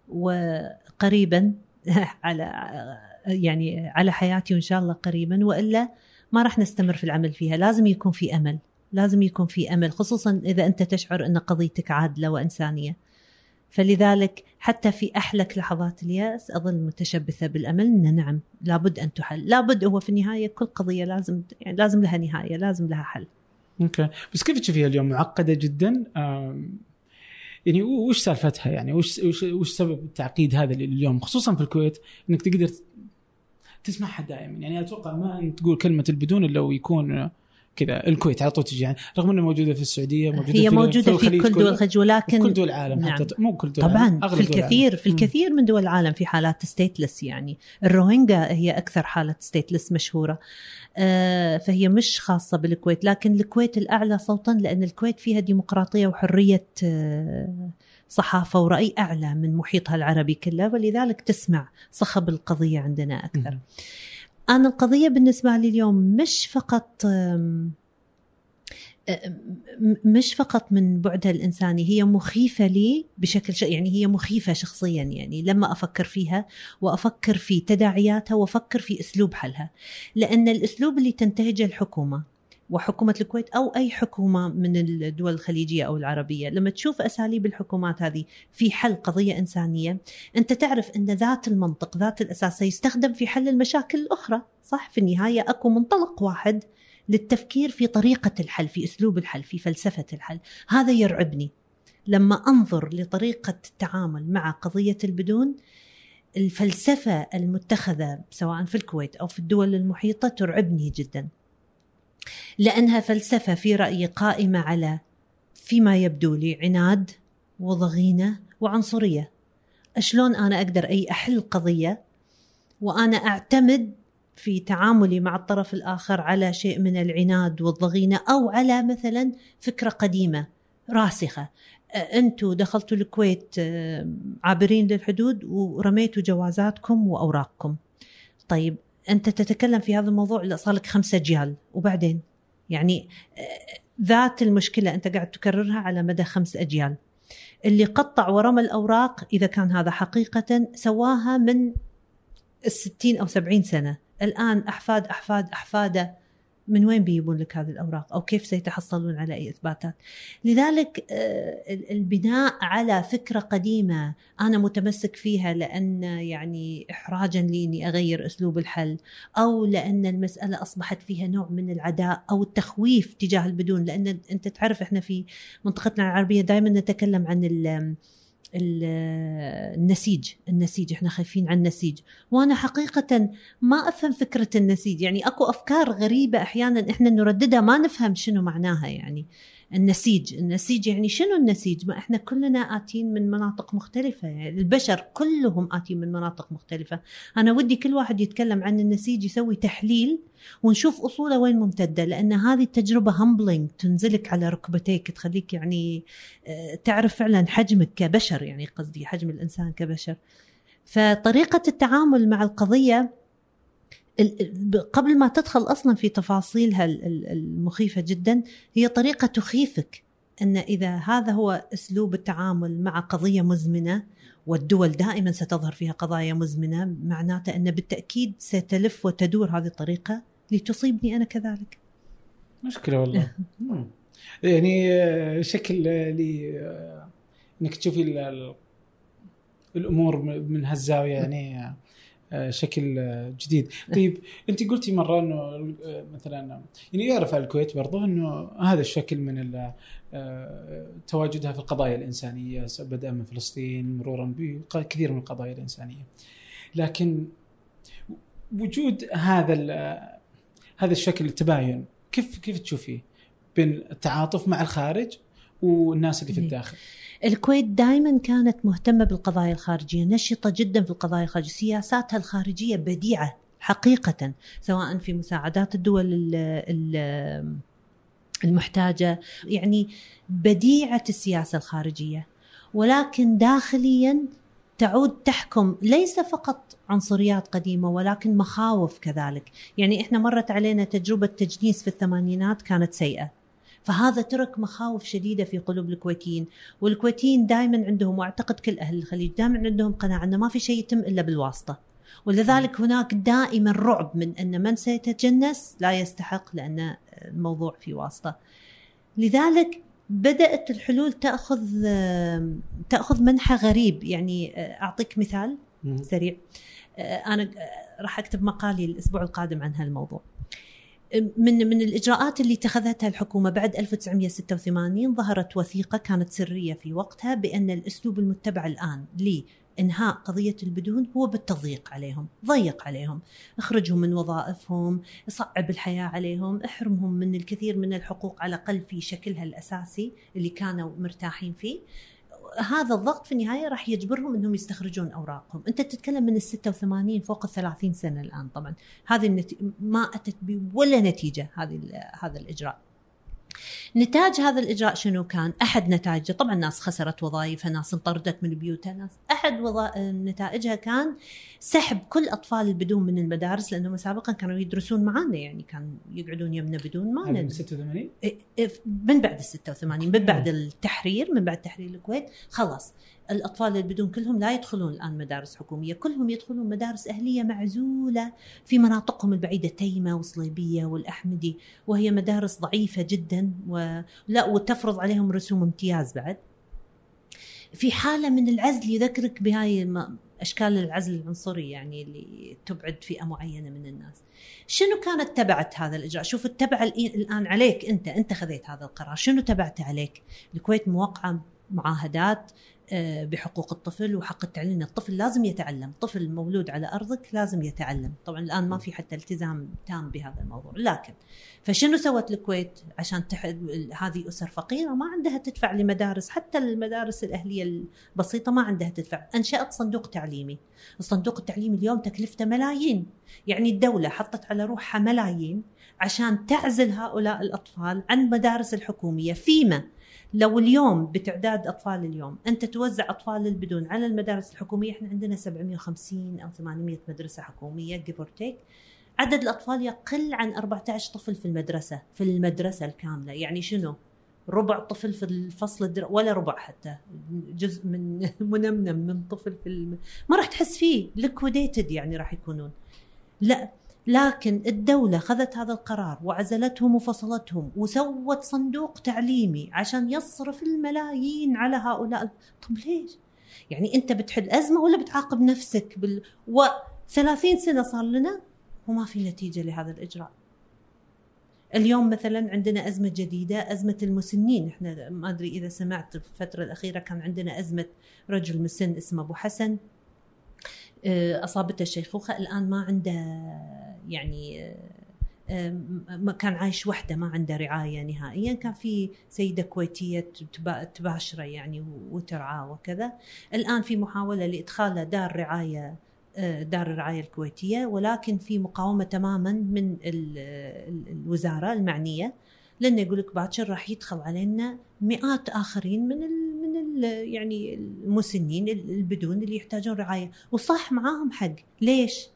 وقريبا على يعني على حياتي وإن شاء الله قريبا وإلا ما راح نستمر في العمل فيها. لازم يكون في أمل لازم يكون في أمل خصوصا إذا أنت تشعر إن قضيتك عادلة وإنسانية. فلذلك حتى في أحلك لحظات اليأس أظل متشبثة بالأمل إن نعم لابد أن تحل. لابد هو في النهاية كل قضية لازم يعني لازم لها نهاية لازم لها حل. okay. بس كيف تشوفيها اليوم؟ معقدة جدا؟ يعني وش سالفتها يعني؟ وش وش, وش سبب التعقيد هذا اليوم؟ خصوصا في الكويت إنك تقدر تسمعها دائما. يعني أتوقع ما أنت تقول كلمة البدون إلا ويكون كذا الكويت على طول تجي يعني رغم إنها موجودة في السعودية موجودة هي في موجودة في, في كل دول الخليج ولكن في كل دول العالم نعم. حتى مو كل دول طبعا. في الكثير في الكثير من دول العالم في حالات stateless يعني الروهينجا هي أكثر حالة stateless مشهورة آه فهي مش خاصة بالكويت لكن الكويت الأعلى صوتا لأن الكويت فيها ديمقراطية وحرية آه صحافة ورأي أعلى من محيطها العربي كله ولذلك تسمع صخب القضية عندنا أكثر. م. أنا القضية بالنسبة لي اليوم مش فقط مش فقط من بعدها الإنساني هي مخيفة لي بشكل ش... يعني هي مخيفة شخصيا يعني لما أفكر فيها وأفكر في تداعياتها وأفكر في أسلوب حلها لأن الأسلوب اللي تنتهجه الحكومة وحكومة الكويت أو أي حكومة من الدول الخليجية أو العربية. لما تشوف أساليب الحكومات هذه في حل قضية إنسانية أنت تعرف أن ذات المنطق ذات الأساس سيستخدم في حل المشاكل الأخرى صح؟ في النهاية أكو منطلق واحد للتفكير في طريقة الحل في أسلوب الحل في فلسفة الحل. هذا يرعبني. لما أنظر لطريقة التعامل مع قضية البدون الفلسفة المتخذة سواء في الكويت أو في الدول المحيطة ترعبني جداً. لأنها فلسفة في رأيي قائمة على فيما يبدو لي عناد وضغينة وعنصرية. شلون أنا أقدر أي أحل قضية وأنا أعتمد في تعاملي مع الطرف الآخر على شيء من العناد والضغينة أو على مثلا فكرة قديمة راسخة. أنتم دخلتوا الكويت عابرين للحدود ورميتوا جوازاتكم وأوراقكم. طيب أنت تتكلم في هذا الموضوع صار لك خمسة اجيال وبعدين؟ يعني آه، ذات المشكلة أنت قاعد تكررها على مدى خمس أجيال. اللي قطع ورمى الأوراق إذا كان هذا حقيقة سواها من الستين أو سبعين سنة. الآن أحفاد أحفاد أحفادة من وين بيجيبون لك هذه الأوراق؟ أو كيف سيتحصلون على أي إثباتات؟ لذلك آه، البناء على فكرة قديمة أنا متمسك فيها لأن يعني احراجا لي إني أغير أسلوب الحل أو لأن المسألة أصبحت فيها نوع من العداء أو التخويف تجاه البدون لأن أنت تعرف إحنا في منطقتنا العربية دائما نتكلم عن النسيج النسيج إحنا خايفين عن النسيج. وأنا حقيقة ما أفهم فكرة النسيج. يعني أكو أفكار غريبة أحيانا إحنا نرددها ما نفهم شنو معناها يعني. النسيج. النسيج يعني شنو النسيج؟ ما إحنا كلنا آتين من مناطق مختلفة. يعني البشر كلهم آتين من مناطق مختلفة. أنا ودي كل واحد يتكلم عن النسيج يسوي تحليل ونشوف أصوله وين ممتدة لأن هذه التجربة همبلينج تنزلك على ركبتيك تخليك يعني آه، تعرف فعلا حجمك كبشر يعني قصدي حجم الإنسان كبشر. فطريقة التعامل مع القضية قبل ما تدخل أصلا في تفاصيلها المخيفة جدا هي طريقة تخيفك إن إذا هذا هو أسلوب التعامل مع قضية مزمنة والدول دائما ستظهر فيها قضايا مزمنة معناته إن بالتأكيد ستلف وتدور هذه الطريقة لتصيبني أنا كذلك. مشكلة والله. يعني آه، شكل آه، لي آه، إنك تشوفي الأمور من هالزاوية يعني شكل آه، جديد. طيب انت قلتي مرة إنه آه، مثلا يعني يعرف الكويت برضه إنه هذا الشكل من تواجدها في القضايا الإنسانية بدءا من فلسطين مرورا بكثير من القضايا الإنسانية. لكن وجود هذا هذا الشكل التباين كيف كيف تشوفيه بين التعاطف مع الخارج والناس اللي في الداخل. الكويت دائما كانت مهتمة بالقضايا الخارجية نشطة جدا في القضايا الخارجية سياساتها الخارجية بديعة حقيقة سواء في مساعدات الدول المحتاجة يعني بديعة السياسة الخارجية. ولكن داخليا تعود تحكم ليس فقط عنصريات قديمة ولكن مخاوف كذلك، يعني إحنا مرت علينا تجربة تجنيس في الثمانينات كانت سيئة. فهذا ترك مخاوف شديدة في قلوب الكويتيين، والكويتيين دائما عندهم واعتقد كل أهل الخليج دائما عندهم قناعة إنه ما في شيء يتم إلا بالواسطة. ولذلك هناك دائما رعب من أن من سيتجنس لا يستحق لأن الموضوع في واسطة. لذلك بدأت الحلول تأخذ تأخذ منحى غريب يعني أعطيك مثال سريع أنا راح أكتب مقالي الأسبوع القادم عن هالموضوع من من الإجراءات اللي اتخذتها الحكومة بعد 1986 ظهرت وثيقة كانت سرية في وقتها بأن الأسلوب المتبع الآن انهاء قضية البدون هو بالتضييق عليهم، ضيق عليهم، اخرجهم من وظائفهم، صعب الحياة عليهم، احرمهم من الكثير من الحقوق على الأقل في شكلها الأساسي اللي كانوا مرتاحين فيه. هذا الضغط في النهاية راح يجبرهم إنهم يستخرجون أوراقهم، أنت تتكلم من ال 86 فوق ال 30 سنة الآن طبعا، هذه النتي... ما أتت بولا نتيجة هذه هذا الإجراء. نتاج هذا الإجراء شنو كان؟ أحد نتائجه طبعا ناس خسرت وظائفها، ناس انطردت من بيوتها، ناس أحد وظ... نتائجها كان سحب كل أطفال البدون من المدارس لأنهم سابقا كانوا يدرسون معنا يعني كانوا يقعدون يمنا بدون ما من 86 من بعد ال 86 من بعد التحرير من بعد تحرير الكويت خلاص. الأطفال البدون كلهم لا يدخلون الآن مدارس حكومية، كلهم يدخلون مدارس أهلية معزولة في مناطقهم البعيدة تيمة وصليبية والأحمدي وهي مدارس ضعيفة جدا ولا وتفرض عليهم رسوم امتياز بعد. في حالة من العزل يذكرك بهاي أشكال العزل العنصري يعني اللي تبعد فئة معينة من الناس. شنو كانت تبعت هذا الإجراء؟ شوف التبع الآن عليك أنت أنت خذيت هذا القرار، شنو تبعته عليك؟ الكويت موقعة معاهدات بحقوق الطفل وحق التعليم. الطفل لازم يتعلم. طفل مولود على أرضك لازم يتعلم. طبعا الآن ما في حتى التزام تام بهذا الموضوع. لكن فشنو سوت الكويت عشان هذه أسر فقيرة؟ ما عندها تدفع لمدارس. حتى المدارس الأهلية البسيطة ما عندها تدفع. أنشأت صندوق تعليمي. الصندوق التعليمي اليوم تكلفته ملايين. يعني الدولة حطت على روحها ملايين عشان تعزل هؤلاء الأطفال عن مدارس الحكومية. فيما لو اليوم بتعداد أطفال اليوم أنت توزع أطفال البدون على المدارس الحكومية إحنا عندنا 750 أو 800 مدرسة حكومية جيف تيك عدد الأطفال يقل عن 14 طفل في المدرسة في المدرسة الكاملة. يعني شنو؟ ربع طفل في الفصل الدر... ولا ربع حتى. جزء من منمنم من طفل في الم... ما راح تحس فيه ليكويديتد يعني راح يكونون. لا لكن الدولة خذت هذا القرار وعزلتهم وفصلتهم وسوت صندوق تعليمي عشان يصرف الملايين على هؤلاء طب ليش؟ يعني أنت بتحل أزمة ولا بتعاقب نفسك بال و 30 سنة صار لنا وما في نتيجة لهذا الإجراء. اليوم مثلا عندنا أزمة جديدة أزمة المسنين إحنا ما أدري إذا سمعت في الفترة الأخيرة كان عندنا أزمة رجل مسن اسمه أبو حسن آه، أصابته الشيخوخة الآن ما عنده يعني ما كان عايش وحده ما عنده رعاية نهائيا. كان في سيدة كويتية تباشره يعني وترعاه وكذا. الآن في محاولة لادخاله دار رعاية آه، دار الرعاية الكويتية ولكن في مقاومة تماما من الوزارة المعنية. لأنه يقول لك باكر راح يدخل علينا مئات آخرين من ال من ال يعني المسنين البدون اللي يحتاجون رعاية. وصح معاهم حق. ليش؟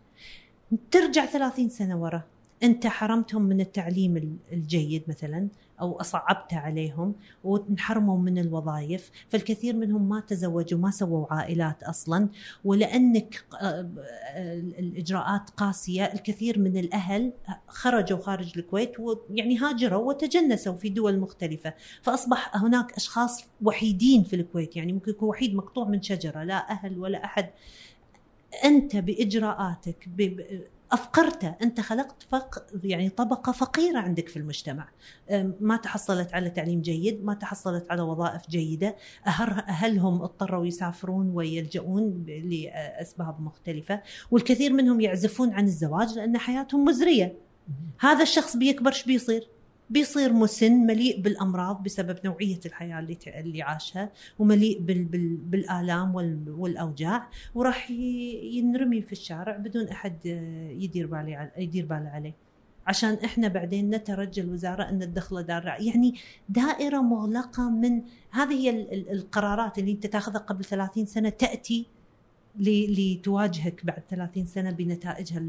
ترجع 30 سنة ورا. أنت حرمتهم من التعليم الجيد مثلا أو أصعبت عليهم وانحرموا من الوظائف فالكثير منهم ما تزوجوا ما سووا عائلات أصلا ولأنك آه، الإجراءات قاسية. الكثير من الأهل خرجوا خارج الكويت ويعني هاجروا وتجنسوا في دول مختلفة. فأصبح هناك أشخاص وحيدين في الكويت يعني ممكن يكون وحيد مقطوع من شجرة لا أهل ولا أحد. أنت بإجراءاتك افقرته أنت خلقت فق يعني طبقة فقيرة عندك في المجتمع. ما تحصلت على تعليم جيد ما تحصلت على وظائف جيدة. أهلهم اضطروا يسافرون ويلجؤون لأسباب مختلفة. والكثير منهم يعزفون عن الزواج لأن حياتهم مزرية. هذا الشخص بيكبر إيش بيصير؟ بيصير مسن مليء بالأمراض بسبب نوعية الحياة اللي اللي عاشها ومليء بال بال بالآلام والأوجاع وراح ينرمي في الشارع بدون أحد يدير بالي يدير باله عليه. عشان إحنا بعدين نترجى الوزارة أن تدخله دار يعني دائرة مغلقة من هذه هي القرارات اللي أنت تأخذها قبل 30 سنة تأتي لتواجهك بعد 30 سنة بنتائجها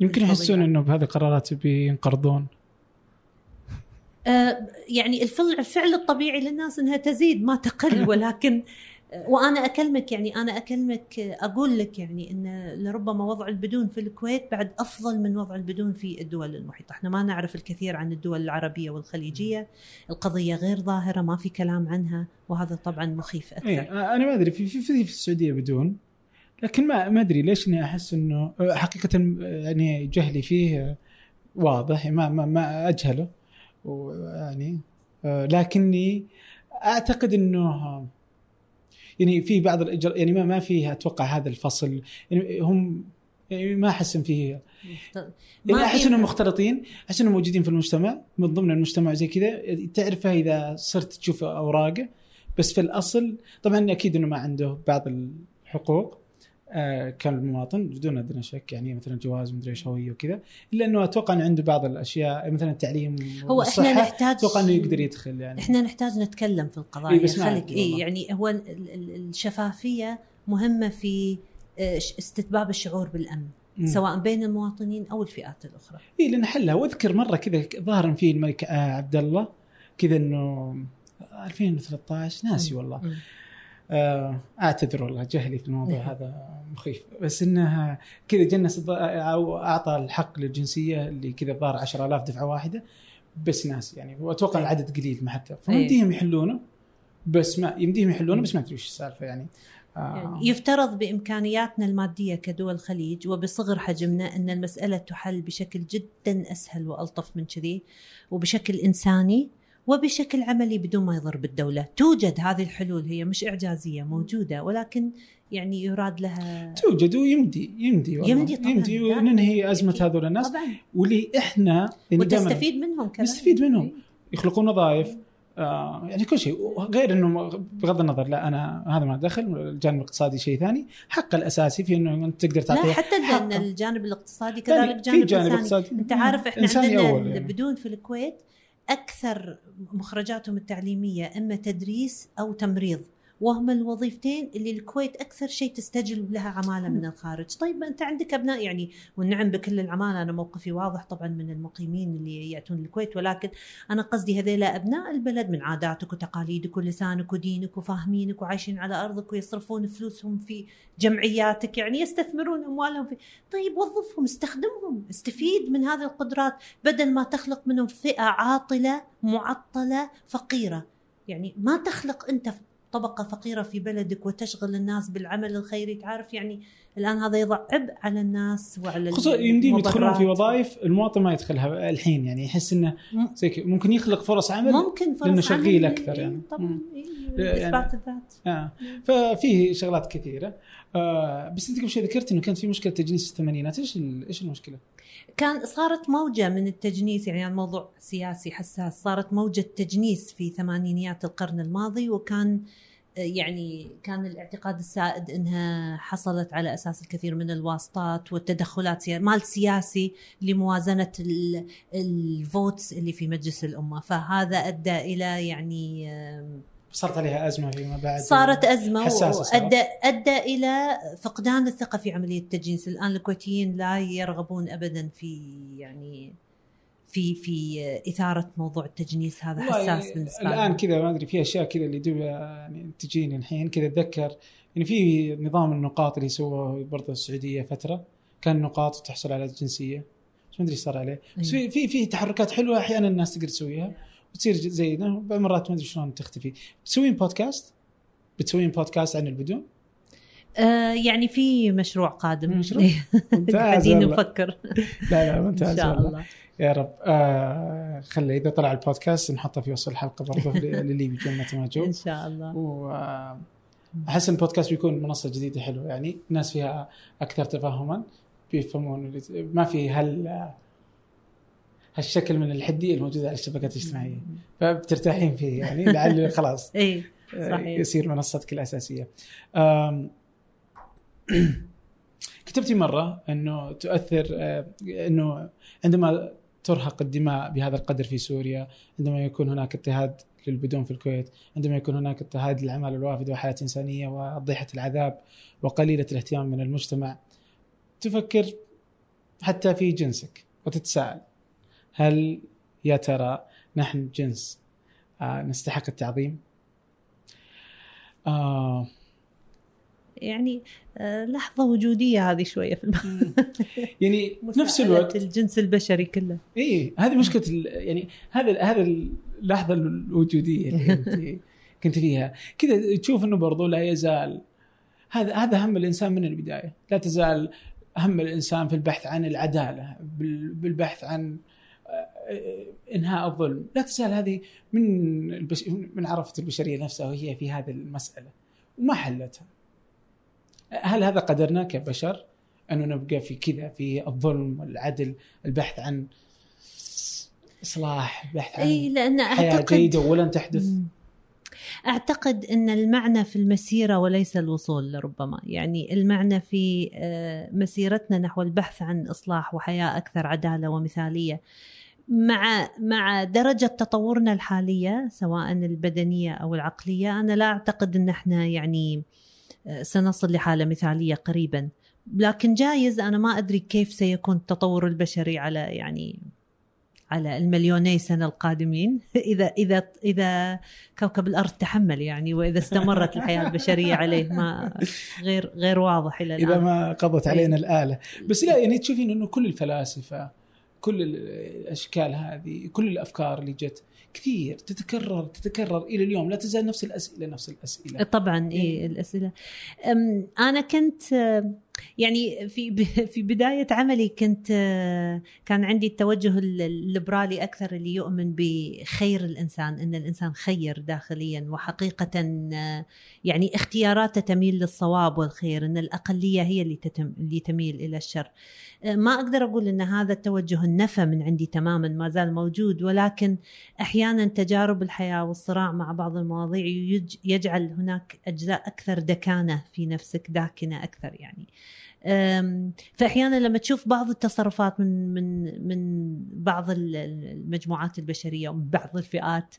يمكن يحسون إنه بهذه القرارات بينقرضون. آه، يعني الفعل الطبيعي للناس إنها تزيد ما تقل. ولكن وأنا أكلمك يعني أنا أكلمك أقول لك يعني إن لربما وضع البدون في الكويت بعد أفضل من وضع البدون في الدول المحيطة، إحنا ما نعرف الكثير عن الدول العربية والخليجية، القضية غير ظاهرة ما في كلام عنها وهذا طبعا مخيف أكثر. إيه أنا ما أدري في في في, في السعودية بدون لكن ما ما أدري ليش إني أحس إنه حقيقة يعني جهلي فيه واضح ما ما, ما أجهله. ويعني آه، لكني أعتقد إنه يعني في بعض الإجراء يعني ما ما فيها أتوقع هذا الفصل. يعني هم يعني ما احس ان فيه. يعني أحس إنهم مختلطين أحس إنهم موجودين في المجتمع من ضمن المجتمع زي كذا. تعرفه إذا صرت تشوف أوراقه بس في الأصل طبعا أكيد إنه ما عنده بعض الحقوق. كان المواطن بدون أدنى شك يعني مثلا جواز مدري إيش هوية وكذا إلا إنه أتوقع انه عنده بعض الأشياء مثلا التعليم هو إحنا نحتاج أتوقع إنه يقدر يدخل يعني إحنا نحتاج نتكلم في القضايا إيه خليك إيه يعني هو الشفافية مهمة في آه، استتباب الشعور بالأمن م. سواء بين المواطنين أو الفئات الأخرى. إي لأن حلها وأذكر مرة كذا ظهر في الملك آه، عبد الله كذا إنه 2013 ناسي والله م. آه، اعتذر والله جهلي في الموضوع نعم. هذا مخيف بس إنها كذا جنس أو أعطى الحق للجنسية اللي كذا الظاهر 10000 دفعة واحدة بس ناس يعني وأتوقع العدد قليل ما حتى فيمديهم إيه. يحلونه بس ما يمديهم يحلونه بس ما أدري وش السالفة يعني آه. يعني يفترض بإمكانياتنا المادية كدول الخليج وبصغر حجمنا إن المسألة تحل بشكل جدا أسهل وألطف من كذي وبشكل إنساني وبشكل عملي بدون ما يضر بالدولة. توجد هذه الحلول هي مش إعجازية موجودة ولكن يعني يراد لها توجد ويمدي يمدي والله. يمدي طبعا يمدي وننهي أزمة هذول الناس. طبعا. واللي إحنا يعني وتستفيد منهم كمان. نستفيد منهم. إيه. يخلقون وظائف آه يعني كل شيء. غير إنه بغض النظر لا أنا هذا ما دخل الجانب الاقتصادي شيء ثاني. حق الأساسي في إنه أنت تقدر تعطيه لا حتى الجانب الاقتصادي كذلك جانب, جانب اقتصادي. أنت عارف إحنا عندنا يعني. بدون في الكويت أكثر مخرجاتهم التعليمية إما تدريس أو تمريض. وهم الوظيفتين اللي الكويت أكثر شيء تستجلب لها عمالة من الخارج، طيب أنت عندك أبناء يعني والنعم بكل العمالة. أنا موقفي واضح طبعا من المقيمين اللي يأتون الكويت ولكن أنا قصدي هذيلا أبناء البلد من عاداتك وتقاليدك ولسانك ودينك وفاهمينك وعايشين على أرضك ويصرفون فلوسهم في جمعياتك يعني يستثمرون أموالهم في طيب وظفهم استخدمهم استفيد من هذه القدرات بدل ما تخلق منهم فئة عاطلة معطلة فقيرة. يعني ما تخلق أنت طبقة فقيرة في بلدك وتشغل الناس بالعمل الخيري. تعرف يعني الآن هذا يضع عبء على الناس وعلى خصوصا يمديهم يدخلون في وظائف المواطن ما يدخلها الحين يعني يحس إنه زي ممكن يخلق فرص عمل ممكن فرص لأنه شغيل أكثر يعني. طبعا إيه، إثبات الذات. آه. ففيه شغلات كثيرة. آه بس أنت قبل شوي ذكرت إنه كانت في مشكلة تجنيس الثمانينات. إيش إيش المشكلة؟ كان صارت موجة من التجنيس يعني الموضوع سياسي حساس. صارت موجة تجنيس في ثمانينيات القرن الماضي وكان يعني كان الاعتقاد السائد إنها حصلت على أساس الكثير من الواسطات والتدخلات مال سياسي لموازنة الفوتس اللي في مجلس الأمة. فهذا أدى إلى يعني صارت عليها أزمة فيما بعد. صارت أزمة وادى أدى إلى فقدان الثقة في عملية التجنيس. الآن الكويتيين لا يرغبون ابدا في يعني في في إثارة موضوع التجنيس هذا حساس بالنسبة الآن كذا ما أدري في أشياء كذا اللي دوب يعني تجيني الحين كذا أتذكر يعني في نظام النقاط اللي سووه برضه السعودية فترة كان نقاط وتحصل على الجنسيه بس ما أدري صار عليه. بس في في في تحركات حلوة أحيانا الناس تقدر تسويها وتصير زي بعض مرات ما أدري شلون تختفي. تسوين بودكاست بتسوين بودكاست عن البدون؟ آه يعني في مشروع قادم. مشروع؟ ممتاز قاعدين. نفكر. لا لا ممتاز إن شاء. الله. يا رب. آه خلي إذا طلع البودكاست نحطه في وصف الحلقة برضه للي بيجون متى ما جو إن شاء الله. واحس إن البودكاست بيكون منصة جديدة حلوة يعني الناس فيها أكثر تفاهما بيفهمون ما في هال هالشكل من الحديه الموجودة على الشبكات الاجتماعية. فبترتاحين فيه يعني لعل خلاص اي آه، صحيح. يصير منصتك الأساسية. كتبتي مرة إنه تؤثر آه، إنه عندما ترهق الدماء بهذا القدر في سوريا، عندما يكون هناك اضطهاد للبدون في الكويت، عندما يكون هناك اضطهاد للاعمال الوافده وحياه إنسانية وضيحة العذاب وقليلة الاهتمام من المجتمع تفكر حتى في جنسك وتتساءل هل يا ترى نحن جنس آه، نستحق التعظيم؟ آه يعني آه، لحظة وجودية هذه شوية في الم- يعني في نفس الوقت الجنس البشري كله. اي هذه مشكلة يعني هذا هذا اللحظة الوجودية اللي أنت كنت فيها. كذا تشوف إنه برضو لا يزال هذا هذا هم الإنسان من البداية. لا تزال هم الإنسان في البحث عن العدالة بال- بالبحث عن آه، إنهاء الظلم. لا تزال هذه من البش... من عرفة البشرية نفسها وهي في هذه المسألة. وما حلتها. هل هذا قدرنا كبشر انه نبقى في كذا في الظلم والعدل البحث عن إصلاح البحث عن إي لأن حياة أعتقد جيدة ولن تحدث. أعتقد أن المعنى في المسيرة وليس الوصول لربما. يعني المعنى في آه، مسيرتنا نحو البحث عن إصلاح وحياة أكثر عدالة ومثالية. مع مع درجة تطورنا الحالية سواء البدنية أو العقلية أنا لا أعتقد أن إحنا يعني آه، سنصل لحالة مثالية قريبا. لكن جايز أنا ما أدري كيف سيكون التطور البشري على يعني على المليوني سنة القادمين. إذا إذا إذا كوكب الأرض تحمل يعني وإذا استمرت الحياة البشرية عليه ما غير غير واضح إلى إذا الآن. ما قضت علينا الآلة. بس لا يعني تشوفين إنه كل الفلاسفة كل الأشكال هذه كل الأفكار اللي جت كثير تتكرر تتكرر إلى اليوم لا تزال نفس الأسئلة نفس الأسئلة. طبعا اي الأسئلة. أم، أنا كنت يعني في في بداية عملي كنت كان عندي التوجه ال- الليبرالي أكثر اللي يؤمن بخير الإنسان إن الإنسان خير داخليا وحقيقة يعني اختياراته تميل للصواب والخير إن الأقلية هي اللي تتم اللي تميل إلى الشر. ما أقدر أقول إن هذا التوجه النفى من عندي تماما ما زال موجود ولكن أحيانا تجارب الحياة والصراع مع بعض المواضيع يج- يجعل هناك أجزاء أكثر دكانة في نفسك داكنة أكثر يعني. فأحيانا لما تشوف بعض التصرفات من من من بعض ال- المجموعات البشرية ومن بعض الفئات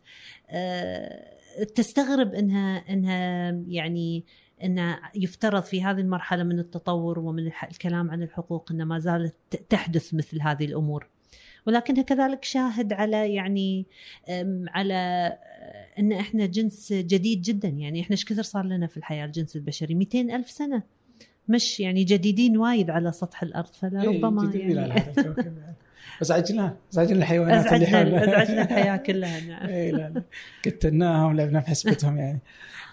أه، تستغرب إنها إنها يعني ان يفترض في هذه المرحلة من التطور ومن الكلام عن الحقوق ان ما زالت تحدث مثل هذه الأمور. ولكنها كذلك شاهد على يعني على آه، إن إحنا جنس جديد جدا. يعني إحنا إيش كثر صار لنا في الحياة الجنس البشري؟ 200 ألف سنة. مش يعني جديدين وايد على سطح الأرض فلربما إيه، جديدين على يعني هذا الكوكب يعني. أزعجنا أزعجنا الحيوانات اللي أزعجنا حولنا أزعجنا الحياة كلها نعم اي لا لا قتلناهم لعبنا في حسبتهم يعني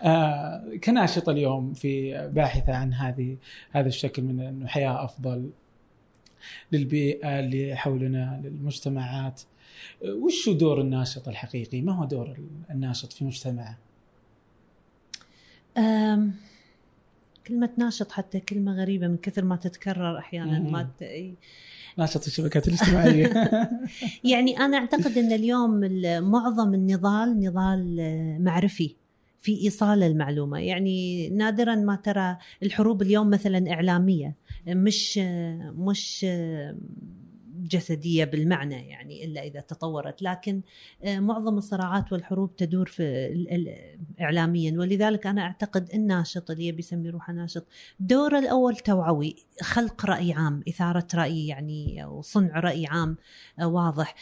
آه كناشطة اليوم في باحثة عن هذه هذا الشكل من إنه حياة أفضل للبيئة اللي حولنا للمجتمعات وش دور الناشط الحقيقي؟ ما هو دور الناشط في مجتمعه؟ كلمة ناشط حتى كلمة غريبة من كثر ما تتكرر أحيانا مم. ما ت... ناشط الشبكات الاجتماعية. يعني أنا أعتقد أن اليوم ال- معظم النضال نضال آه، معرفي في إيصال المعلومة. يعني نادرا ما ترى الحروب اليوم مثلا إعلامية مش آه، مش جسدية بالمعنى يعني إلا إذا تطورت. لكن آه، معظم الصراعات والحروب تدور في إعلاميا. ولذلك أنا أعتقد الناشط اللي يبي يسمي روحه ناشط دوره الأول توعوي خلق رأي عام إثارة رأي يعني أو صنع رأي عام آه، واضح.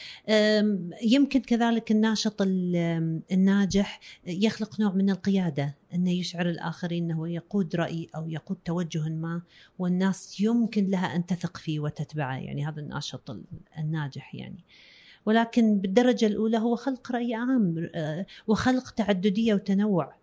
يمكن كذلك الناشط ال- الناجح يخلق نوع من القيادة. أنه يشعر الآخرين أنه يقود رأي أو يقود توجه ما والناس يمكن لها أن تثق فيه وتتبعه يعني هذا الناشط ال- الناجح يعني. ولكن بالدرجة الأولى هو خلق رأي عام آه، وخلق تعددية وتنوع.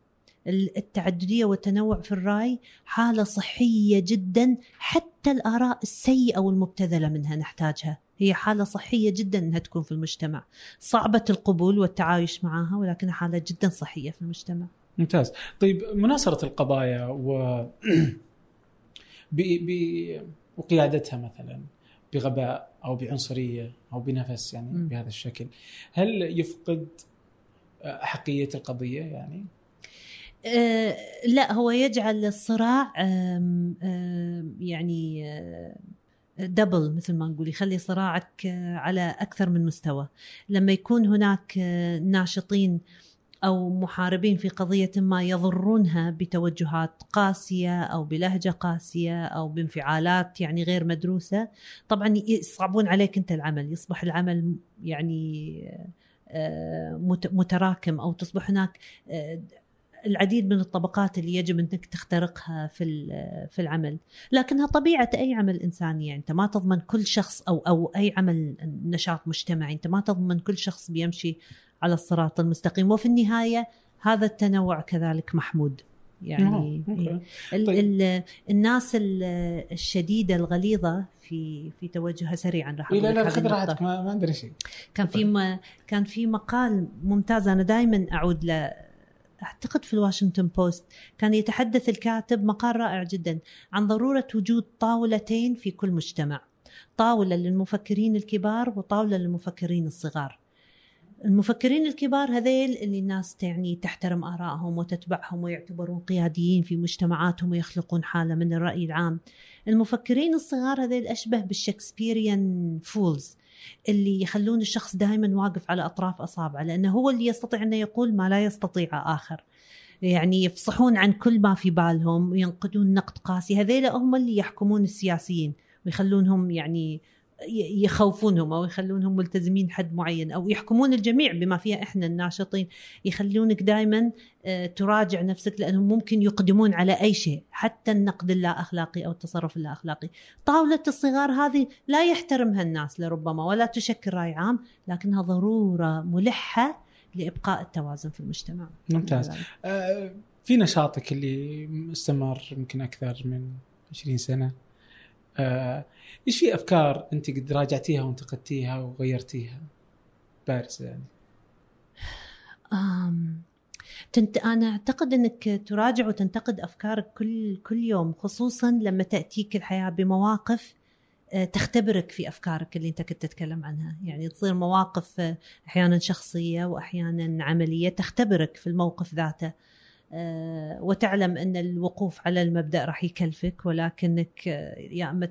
التعددية والتنوع في الرأي حالة صحية جدا حتى الآراء السيئة والمبتذلة منها نحتاجها. هي حالة صحية جدا إنها تكون في المجتمع. صعبة القبول والتعايش معها ولكنها حالة جدا صحية في المجتمع. ممتاز. طيب مناصرة القضايا و ب... ب... وقيادتها مثلا بغباء أو بعنصرية أو بنفس يعني م. بهذا الشكل هل يفقد احقيه القضية يعني؟ أه لا هو يجعل الصراع آه آه يعني دبل مثل ما نقول يخلي صراعك على أكثر من مستوى. لما يكون هناك ناشطين أو محاربين في قضية ما يضرونها بتوجهات قاسية أو بلهجة قاسية أو بانفعالات يعني غير مدروسة. طبعا يصعبون عليك أنت العمل يصبح العمل يعني آه، متراكم أو تصبح هناك آه، العديد من الطبقات اللي يجب أنك تخترقها في في العمل، لكنها طبيعة أي عمل إنساني يعني أنت ما تضمن كل شخص أو أو أي عمل نشاط مجتمعي، أنت ما تضمن كل شخص بيمشي على الصراط المستقيم. وفي النهاية هذا التنوع كذلك محمود. يعني طيب. ال ال الناس الشديدة الغليظة في في توجهها سريعا راح لا لا خذ راحتك ما, ما عندنا شيء. كان في ما كان في مقال ممتاز أنا دائما أعود له أعتقد في الواشنطن بوست كان يتحدث الكاتب مقال رائع جدا عن ضرورة وجود طاولتين في كل مجتمع طاولة للمفكرين الكبار وطاولة للمفكرين الصغار. المفكرين الكبار هذيل اللي الناس يعني تحترم آرائهم وتتبعهم ويعتبرون قياديين في مجتمعاتهم ويخلقون حالة من الرأي العام. المفكرين الصغار هذيل أشبه بال Shakespearean fools اللي يخلون الشخص دائما واقف على أطراف أصابعه لأنه هو اللي يستطيع أنه يقول ما لا يستطيع آخر. يعني يفصحون عن كل ما في بالهم وينقدون نقد قاسي. هذيل هم اللي يحكمون السياسيين ويخلونهم يعني يخوفونهم أو يخلونهم ملتزمين حد معين أو يحكمون الجميع بما فيها إحنا الناشطين. يخلونك دائما آه، تراجع نفسك لأنهم ممكن يقدمون على أي شيء حتى النقد اللا اخلاقي أو التصرف اللا اخلاقي طاولة الصغار هذه لا يحترمها الناس لربما ولا تشكل رأي عام لكنها ضرورة ملحة لإبقاء التوازن في المجتمع. ممتاز. آه في نشاطك اللي استمر يمكن أكثر من 20 سنة؟ إيش في أفكار أنت قد راجعتيها وانتقدتيها وغيرتيها؟ بارزه يعني. أم تنت أنا أعتقد إنك تراجع وتنتقد أفكارك كل كل يوم خصوصا لما تأتيك الحياة بمواقف آه، تختبرك في أفكارك اللي أنت كنت تتكلم عنها. يعني تصير مواقف آه، أحيانا شخصية واحيانا عملية تختبرك في الموقف ذاته. آه، وتعلم أن الوقوف على المبدأ راح يكلفك ولكنك يا أما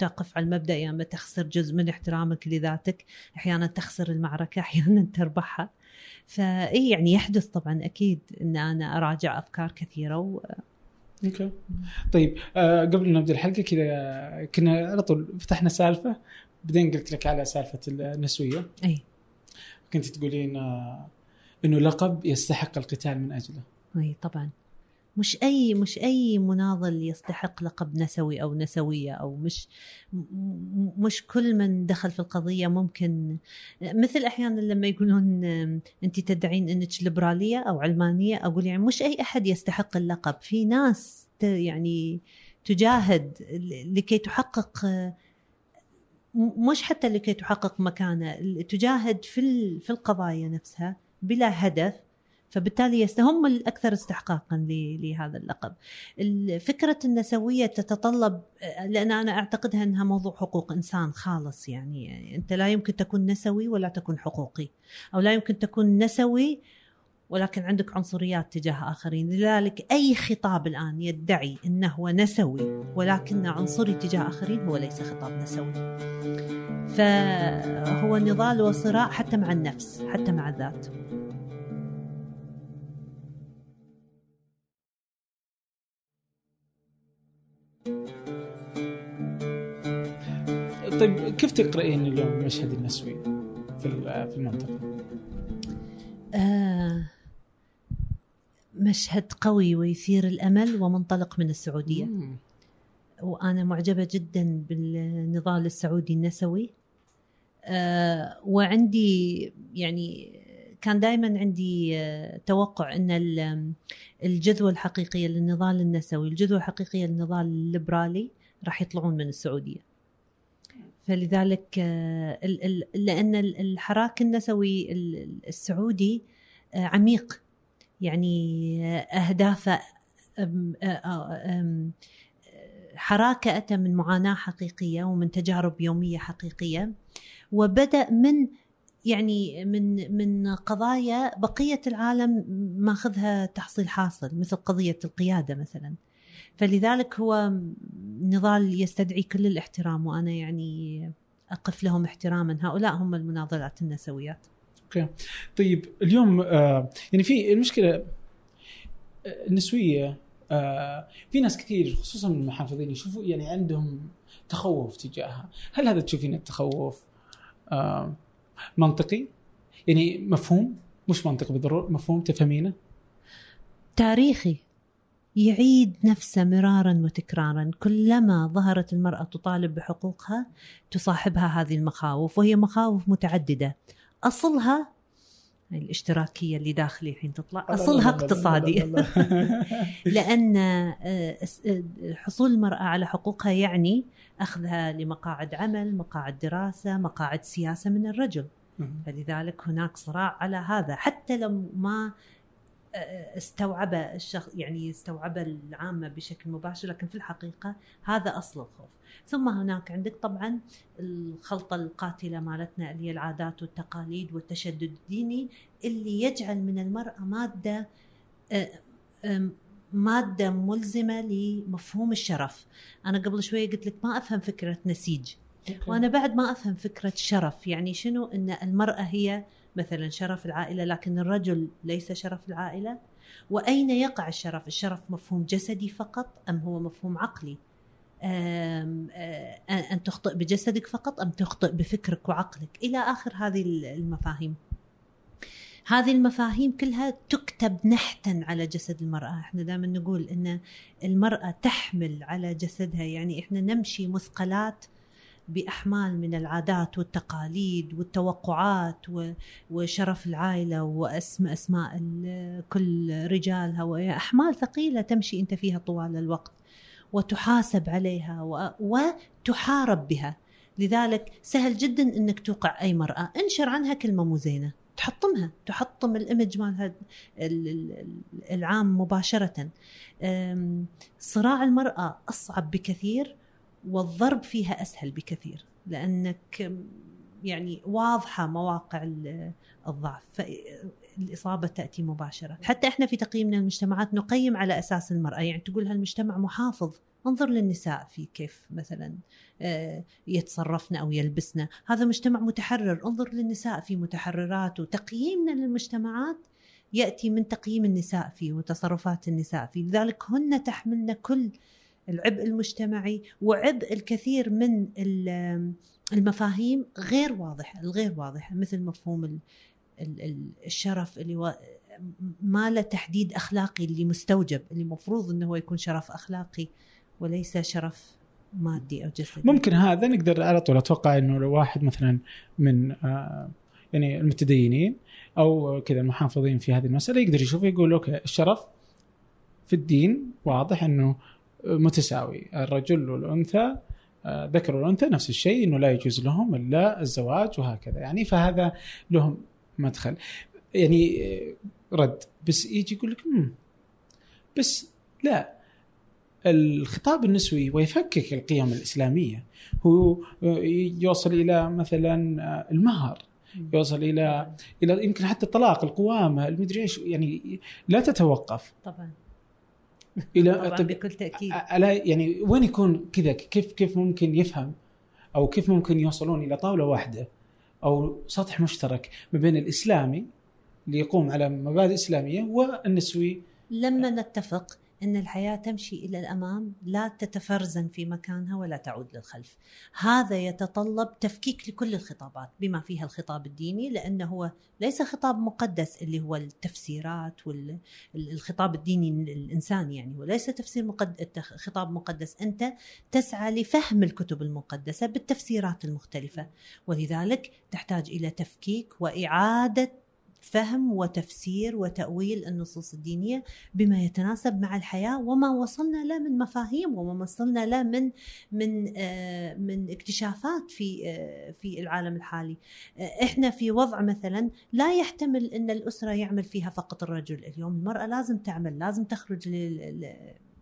تقف على المبدأ يا أما تخسر جزء من احترامك لذاتك أحيانا تخسر المعركة أحيانا تربحها. فاي يعني يحدث طبعا أكيد أن أنا أراجع أفكار كثيرة و... Okay. طيب آه قبل ما نبدأ الحلقة كذا كنا على طول فتحنا سالفة بعدين قلت لك على سالفة النسوية. إي. كنت تقولين آه إنه لقب يستحق القتال من أجله. إي طبعا. مش أي مش أي مناضل يستحق لقب نسوي أو نسوية أو مش مش كل من دخل في القضية ممكن. مثل أحيانا لما يقولون أنت تدعين إنك ليبرالية أو علمانية أقول يعني مش أي أحد يستحق اللقب. في ناس يعني تجاهد لكي تحقق مش حتى لكي تحقق مكانه تجاهد في في القضايا نفسها بلا هدف فبالتالي هم الأكثر استحقاقا لهذا اللقب. فكرة النسوية تتطلب لأن أنا أعتقدها أنها موضوع حقوق إنسان خالص يعني, أنت لا يمكن تكون نسوي ولا تكون حقوقي أو لا يمكن تكون نسوي ولكن عندك عنصريات تجاه آخرين. لذلك أي خطاب الآن يدعي أنه هو نسوي ولكنه عنصري تجاه آخرين هو ليس خطاب نسوي. فهو نضال وصراع حتى مع النفس حتى مع الذات. طيب كيف تقرأين اليوم المشهد النسوي في في المنطقة؟ آه مشهد قوي ويثير الأمل ومنطلق من السعودية مم. وأنا معجبة جدا بالنضال السعودي النسوي آه وعندي يعني كان دائما عندي توقع إن الجذوه الحقيقيه للنضال النسوي الجذوه الحقيقيه للنضال الليبرالي راح يطلعون من السعودية. فلذلك لأن الحراك النسوي السعودي عميق. يعني اهدافه حراكة أتى من معاناة حقيقية ومن تجارب يومية حقيقية. وبدأ من يعني من من قضايا بقية العالم ماخذها تحصيل حاصل مثل قضية القيادة مثلا. فلذلك هو نضال يستدعي كل الاحترام وأنا يعني أقف لهم احتراما. هؤلاء هم المناضلات النسويات. أوكي. طيب اليوم آه يعني في المشكلة آه، النسوية آه في ناس كثير خصوصا من المحافظين يشوفوا يعني عندهم تخوف تجاهها. هل هذا تشوفين التخوف؟ آه منطقي؟ يعني مفهوم؟ مش منطقي بالضرورة مفهوم؟ تفهمينه؟ تاريخي. يعيد نفسه مرارا وتكرارا. كلما ظهرت المرأة تطالب بحقوقها تصاحبها هذه المخاوف وهي مخاوف متعددة. أصلها الاشتراكيه اللي داخلي الحين تطلع اصلها اقتصادي لأن آه، آه، حصول المراه على حقوقها يعني اخذها لمقاعد عمل مقاعد دراسه مقاعد سياسه من الرجل فلذلك هناك صراع على هذا حتى لو ما استوعب الشخص يعني استوعب العامة بشكل مباشر لكن في الحقيقة هذا أصل الخوف. ثم هناك عندك طبعا الخلطة القاتلة مالتنا اللي هي العادات والتقاليد والتشدد الديني اللي يجعل من المرأة مادة مادة ملزمة لمفهوم الشرف. أنا قبل شوية قلت لك ما أفهم فكرة نسيج وأنا بعد ما أفهم فكرة شرف يعني شنو؟ إن المرأة هي مثلا شرف العائلة لكن الرجل ليس شرف العائلة؟ وأين يقع الشرف؟ الشرف مفهوم جسدي فقط أم هو مفهوم عقلي؟ أن تخطئ بجسدك فقط أم تخطئ بفكرك وعقلك؟ إلى آخر هذه المفاهيم. هذه المفاهيم كلها تكتب نحتا على جسد المرأة. إحنا دائما نقول إن المرأة تحمل على جسدها يعني إحنا نمشي مثقلات بأحمال من العادات والتقاليد والتوقعات وشرف العائلة واسماء أسماء كل رجالها. وأحمال ثقيلة تمشي أنت فيها طوال الوقت وتحاسب عليها وتحارب بها. لذلك سهل جدا إنك توقع أي مرأة. انشر عنها كلمة مو زينة. تحطمها. تحطم الإيمج مالها العام مباشرة. صراع المرأة أصعب بكثير. والضرب فيها أسهل بكثير لأنك يعني واضحة مواقع الضعف فالاصابه تأتي مباشرة. حتى إحنا في تقييمنا المجتمعات نقيم على أساس المرأة يعني تقول هالمجتمع محافظ انظر للنساء في كيف مثلا آه، يتصرفن أو يلبسن. هذا مجتمع متحرر انظر للنساء في متحررات. وتقييمنا للمجتمعات يأتي من تقييم النساء فيه وتصرفات النساء فيه لذلك هن تحملن كل العبء المجتمعي وعبء الكثير من المفاهيم غير واضحة الغير واضحة مثل مفهوم الشرف اللي ما له تحديد أخلاقي اللي مستوجب اللي المفروض إنه هو يكون شرف أخلاقي وليس شرف مادي أو جسدي. ممكن هذا نقدر على طول أتوقع إنه لو واحد مثلا من آه يعني المتدينين أو كذا المحافظين في هذه المسألة يقدر يشوف يقول أوكي الشرف في الدين واضح إنه متساوي. الرجل والأنثى آه، ذكر والأنثى نفس الشيء إنه لا يجوز لهم إلا الزواج وهكذا. يعني فهذا لهم مدخل. يعني آه، رد. بس يجي يقول لك بس لا. الخطاب النسوي ويفكك القيم الإسلامية. هو آه، يوصل إلى مثلا المهر. يوصل إلى إلى يمكن حتى الطلاق القوامة المدري إيش. يعني لا تتوقف. طبعا. إلى طبعا طب بكل تأكيد. ألا يعني وين يكون كذا؟ كيف كيف ممكن يفهم؟ أو كيف ممكن يوصلون إلى طاولة واحدة؟ أو سطح مشترك ما بين الإسلامي اللي يقوم على مبادئ إسلامية والنسوي. لما نتفق إن الحياة تمشي إلى الأمام لا تتفرزن في مكانها ولا تعود للخلف. هذا يتطلب تفكيك لكل الخطابات بما فيها الخطاب الديني لأنه هو ليس خطاب مقدس اللي هو التفسيرات والخطاب الديني الانساني يعني وليس تفسير مقدس خطاب مقدس أنت تسعى لفهم الكتب المقدسة بالتفسيرات المختلفة ولذلك تحتاج إلى تفكيك وإعادة فهم وتفسير وتأويل النصوص الدينية بما يتناسب مع الحياة وما وصلنا له من مفاهيم وما وصلنا له من من آه، من اكتشافات في آه، في العالم الحالي. آه، إحنا في وضع مثلا لا يحتمل إن الأسرة يعمل فيها فقط الرجل اليوم. المرأة لازم تعمل لازم تخرج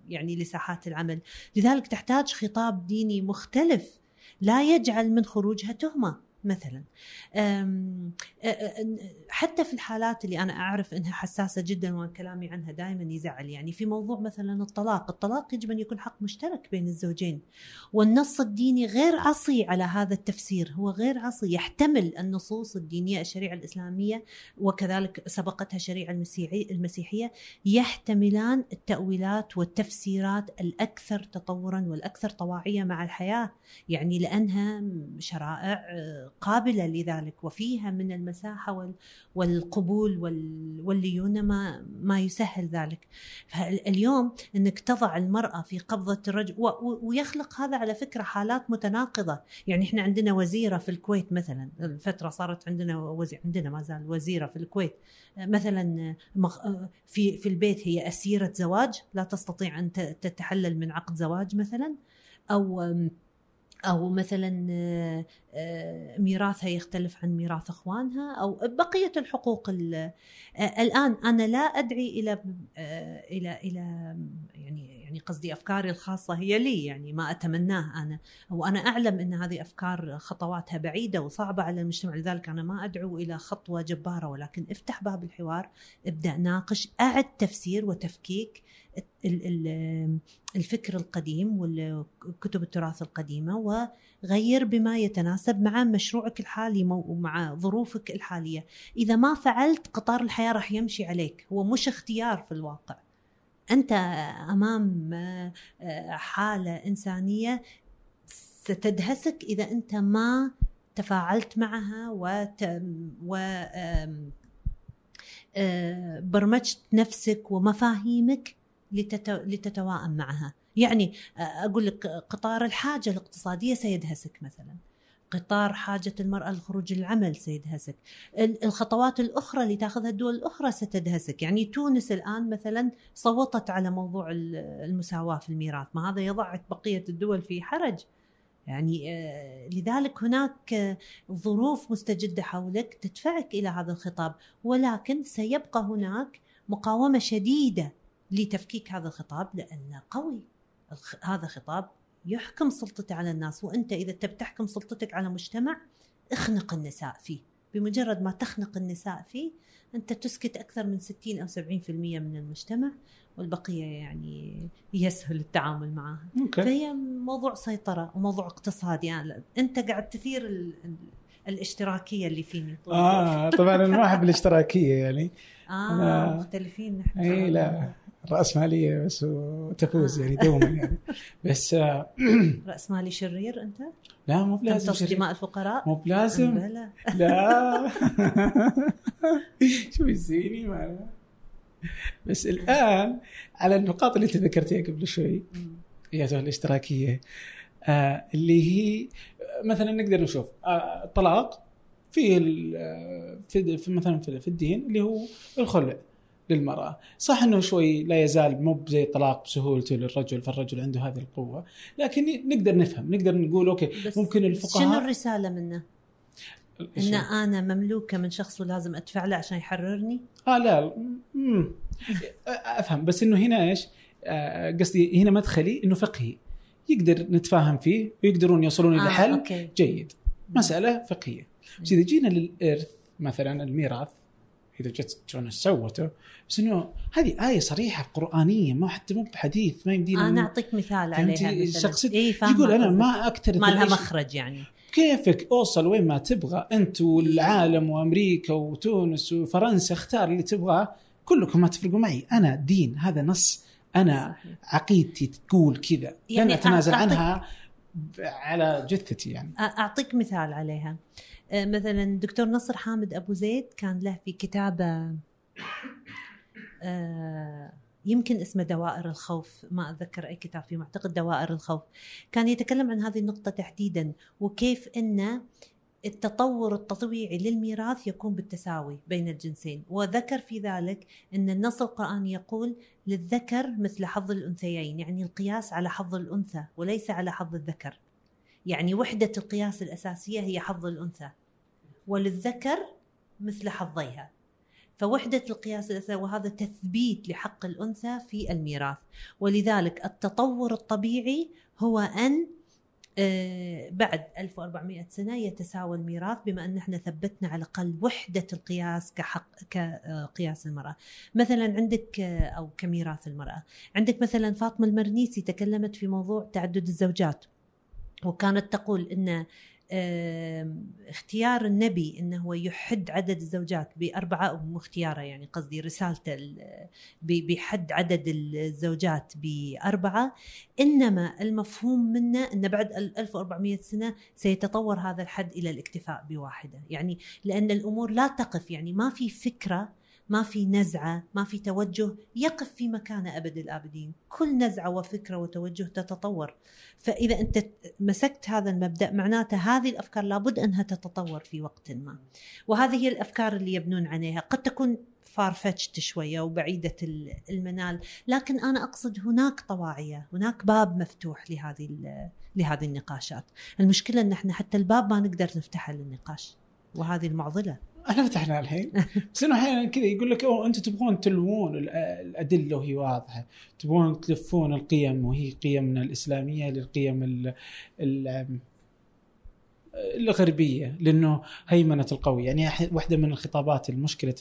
يعني لساحات العمل. لذلك تحتاج خطاب ديني مختلف لا يجعل من خروجها تهمة. مثلا. حتى في الحالات اللي أنا أعرف إنها حساسة جدا وكلامي عنها دائما يزعل. يعني في موضوع مثلا الطلاق، الطلاق يجب أن يكون حق مشترك بين الزوجين. والنص الديني غير عصي على هذا التفسير، هو غير عصي يحتمل النصوص الدينية الشريعة الإسلامية وكذلك سبقتها الشريعه المسيحية يحتملان التأويلات والتفسيرات الأكثر تطورا والأكثر طواعية مع الحياة، يعني لأنها شرائع قابلة لذلك وفيها من المساحة والقبول والليونة ما ما يسهل ذلك. فاليوم إنك تضع المرأة في قبضة الرجل ويخلق هذا على فكرة حالات متناقضة. يعني إحنا عندنا وزيرة في الكويت مثلا الفترة صارت عندنا وزير عندنا ما زال وزيرة في الكويت. مثلا في في البيت هي أسيرة زواج لا تستطيع أن تتحلل من عقد زواج مثلا أو أو مثلا آه، آه، ميراثها يختلف عن ميراث إخوانها أو بقية الحقوق آه، الآن أنا لا أدعي إلى إلى إلى يعني يعني قصدي أفكاري الخاصة هي لي يعني ما أتمناه أنا. وأنا أعلم أن هذه أفكار خطواتها بعيدة وصعبة على المجتمع لذلك أنا ما أدعو إلى خطوة جبارة ولكن افتح باب الحوار ابدأ ناقش أعد تفسير وتفكيك الفكر القديم والكتب التراث القديمة وغير بما يتناسب مع مشروعك الحالي ومع ظروفك الحالية. إذا ما فعلت قطار الحياة راح يمشي عليك. هو مش اختيار في الواقع. أنت أمام حالة إنسانية ستدهسك إذا أنت ما تفاعلت معها وت... و برمجت نفسك ومفاهيمك لتتواءم معها. يعني أقول لك قطار الحاجة الاقتصادية سيدهسك مثلا. قطار حاجة المرأة للخروج للعمل سيدهسك الخطوات الأخرى اللي تأخذها الدول الأخرى ستدهسك يعني تونس الآن مثلا صوتت على موضوع المساواة في الميراث. ما هذا يضعك بقية الدول في حرج. يعني لذلك هناك ظروف مستجدة حولك تدفعك إلى هذا الخطاب. ولكن سيبقى هناك مقاومة شديدة لتفكيك هذا الخطاب لأنه قوي. هذا خطاب يحكم سلطته على الناس وأنت إذا تبي تحكم سلطتك على مجتمع اخنق النساء فيه. بمجرد ما تخنق النساء فيه أنت تسكت أكثر من 60 أو 70% من المجتمع والبقية يعني يسهل التعامل معها. okay. فهي موضوع سيطرة وموضوع اقتصادي. يعني أنت قاعد تثير ال... الاشتراكية اللي فيني آه طبعا أنا ما أحب الاشتراكية يعني. آه أنا... مختلفين نحن اي لا. رأسمالية بس وتفوز آه. يعني دوما يعني. بس آه، رأسمالي شرير أنت؟ لا مو بلازم تمتص دماء الفقراء؟ مو بلازم. لا. شو يزيني ما بس الآن على النقاط اللي أنت ذكرتيها قبل شوي هي الاشتراكية آه اللي هي مثلا نقدر نشوف آه الطلاق في في مثلا في الدين اللي هو الخلع. للمرأة، صح إنه شوي لا يزال مو زي الطلاق بسهولته للرجل فالرجل عنده هذه القوة، لكن نقدر نفهم، نقدر نقول أوكي ممكن الفقهاء شنو الرسالة منه؟ إن أنا مملوكة من شخص ولازم أدفع له عشان يحررني؟ آه لا مم. أفهم بس إنه هنا إيش؟ آه قصدي هنا مدخلي إنه فقهي يقدر نتفاهم فيه ويقدرون يوصلون إلى آه حل okay. جيد مسألة فقهية بس إذا جينا للإرث مثلا الميراث إذا جت تونس سوته بس إنه هذه آية صريحة قرآنية ما حتى مو بحديث ما يمدينا أنا أعطيك مثال عليها إيه يقول أنا ما أكتر ما لها مخرج يعني. كيفك؟ أوصل وين ما تبغى أنت والعالم وأمريكا وتونس وفرنسا اختار اللي تبغاه. كلكم ما تفرقوا معي. أنا دين هذا نص. أنا. عقيدتي تقول كذا. يعني لن أتنازل عنها على جثتي يعني. أعطيك مثال عليها. مثلا دكتور نصر حامد أبو زيد كان له في كتابة آه، يمكن اسمه دوائر الخوف ما أتذكر أي كتاب فيه معتقد دوائر الخوف. كان يتكلم عن هذه النقطة تحديدا وكيف ان التطور التطويعي للميراث يكون بالتساوي بين الجنسين. وذكر في ذلك أن النص القرآني يقول للذكر مثل حظ الأنثيين يعني القياس على حظ الأنثى وليس على حظ الذكر. يعني وحدة القياس الأساسية هي حظ الأنثى. وللذكر مثل حظيها. فوحدة القياس الأساسية وهذا تثبيت لحق الأنثى في الميراث. ولذلك التطور الطبيعي هو أن آه، بعد 1400 سنة يتساوى الميراث بما أن إحنا ثبتنا على الأقل وحدة القياس كحق كقياس المرأة. مثلا عندك آه، أو كميراث المرأة. عندك مثلا فاطمة المرنيسي تكلمت في موضوع تعدد الزوجات. وكانت تقول أن اختيار النبي إنه هو يحد عدد الزوجات بأربعة مختياره يعني قصدي رسالته بحد عدد الزوجات بأربعة. إنما المفهوم منه إن بعد 1400 سنة سيتطور هذا الحد إلى الاكتفاء بواحدة. يعني لأن الأمور لا تقف يعني ما في فكرة ما في نزعة ما في توجه يقف في مكانه أبد الآبدين. كل نزعة وفكرة وتوجه تتطور. فإذا أنت مسكت هذا المبدأ معناته هذه الأفكار لابد أنها تتطور في وقت ما. وهذه هي الأفكار اللي يبنون عليها. قد تكون فارفتشت شوية وبعيدة المنال لكن أنا أقصد هناك طواعية هناك باب مفتوح لهذه لهذه النقاشات. المشكلة أن إحنا حتى الباب ما نقدر نفتحه للنقاش. وهذه المعضلة. إحنا فتحنا الحين. بس إنه أحيانا كذا يقول لك أوه أنتم تبغون تلوون الأدلة وهي واضحة. تبغون تلفون القيم وهي قيمنا الإسلامية للقيم ال ال الغربية لأنه هيمنة القوي. يعني واحدة من الخطابات المشكلة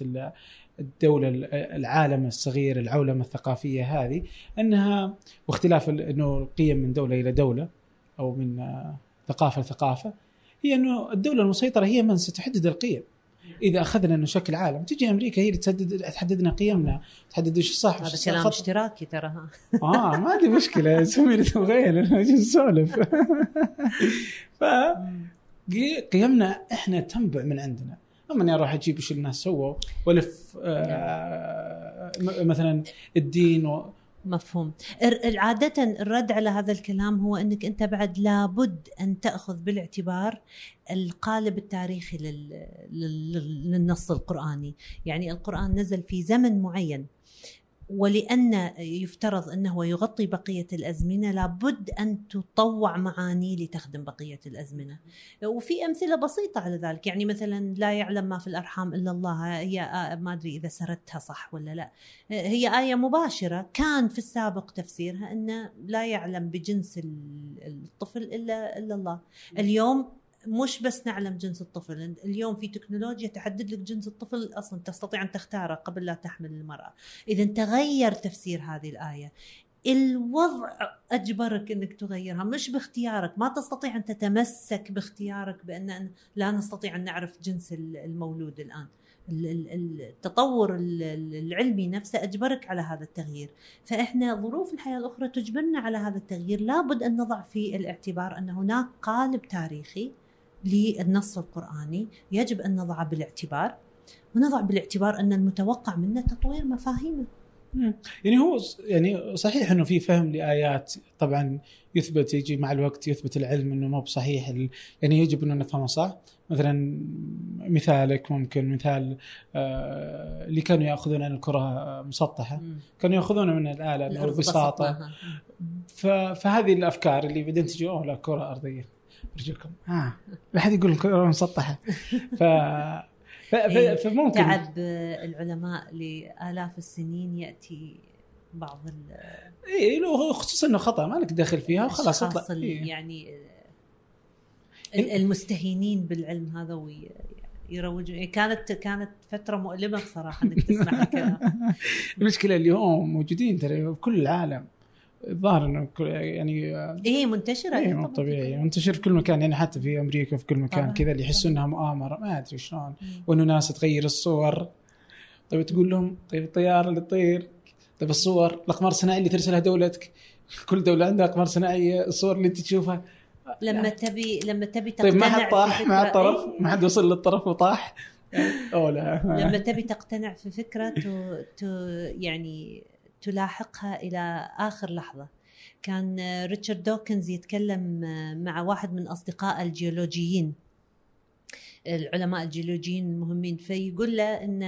الدولة العالم الصغير العولمة الثقافية هذه أنها واختلاف إنه القيم من دولة إلى دولة أو من ثقافة لثقافة هي إنه الدولة المسيطرة هي من ستحدد القيم. إذا أخذنا انه شكل عالم تجي أمريكا هي اللي تحدد تحدد لنا قيمنا. تحدد إيش الصح هذا كلام. اشتراكي ترى. آه ما عندي مشكلة. سوي اللي تبغيه نسولف. ف قيمنا إحنا تنبع من عندنا. أما اني أروح أجيب إيش الناس سووا والف آه مثلا الدين و مفهوم. عادة الرد على هذا الكلام هو أنك أنت بعد لابد أن تأخذ بالاعتبار القالب التاريخي للنص القرآني. يعني القرآن نزل في زمن معين. ولأن يفترض أنه يغطي بقية الأزمنة لابد أن تطوع معاني لتخدم بقية الأزمنة. وفي أمثلة بسيطة على ذلك يعني مثلا لا يعلم ما في الأرحام إلا الله هي آه، ما أدري إذا سردتها صح ولا لا. هي آية مباشرة كان في السابق تفسيرها أن لا يعلم بجنس الطفل إلا, إلا الله. اليوم مش بس نعلم جنس الطفل اليوم في تكنولوجيا تحدد لك جنس الطفل أصلا تستطيع أن تختاره قبل لا تحمل المرأة. إذا تغير تفسير هذه الآية. الوضع أجبرك إنك تغيرها مش باختيارك. ما تستطيع أن تتمسك باختيارك بأن لا نستطيع أن نعرف جنس المولود الآن. التطور العلمي نفسه أجبرك على هذا التغيير. فإحنا ظروف الحياة الأخرى تجبرنا على هذا التغيير. لابد أن نضع في الاعتبار أن هناك قالب تاريخي للنص القرآني. يجب أن نضعه بالاعتبار ونضع بالاعتبار أن المتوقع منا تطوير مفاهيمه. يعني هو يعني صحيح إنه في فهم لآيات طبعا يثبت يجي مع الوقت يثبت العلم إنه مو بصحيح يعني يجب إنه نفهمه صح؟ مثلا مثالك ممكن مثال آه اللي كانوا يأخذون عن الكرة مسطحة. كانوا ياخذونها من الآلة البساطه فهذه الأفكار اللي بعدين تجي أوه لا كرة أرضية. ارجوكم ها لا حد يقول الكره مسطحة. ف إيه، فممكن. تعب العلماء لآلاف السنين يأتي بعض ال اي خصوصا إنه خطأ ما لك دخل فيها وخلاص اطلع. إيه. يعني المستهينين بالعلم هذا ويروجون يعني كانت كانت فترة مؤلمة بصراحة إنك تسمع الكلام المشكلة اليوم موجودين ترى في كل العالم. الظاهر إنه يعني إيه منتشرة إيه مو طبيعي. منتشر في كل مكان يعني حتى في أمريكا في كل مكان كذا اللي يحسوا إنها مؤامرة ما أدري شلون. وإنه ناس تغير الصور. طيب تقول لهم طيب الطياره اللي تطير طيب الصور الأقمار الصناعية اللي ترسلها دولتك. كل دولة عندها أقمار صناعية الصور اللي أنت تشوفها. لما تبي لما تبي تقتنع طيب ما حد طاح مع الطرف إيه؟ ما حد وصل للطرف وطاح. أو لا. لما تبي تقتنع في فكرة تو, تو يعني تلاحقها إلى آخر لحظة. كان ريتشارد دوكنز يتكلم مع واحد من أصدقاء الجيولوجيين العلماء الجيولوجيين المهمين فيقول له إن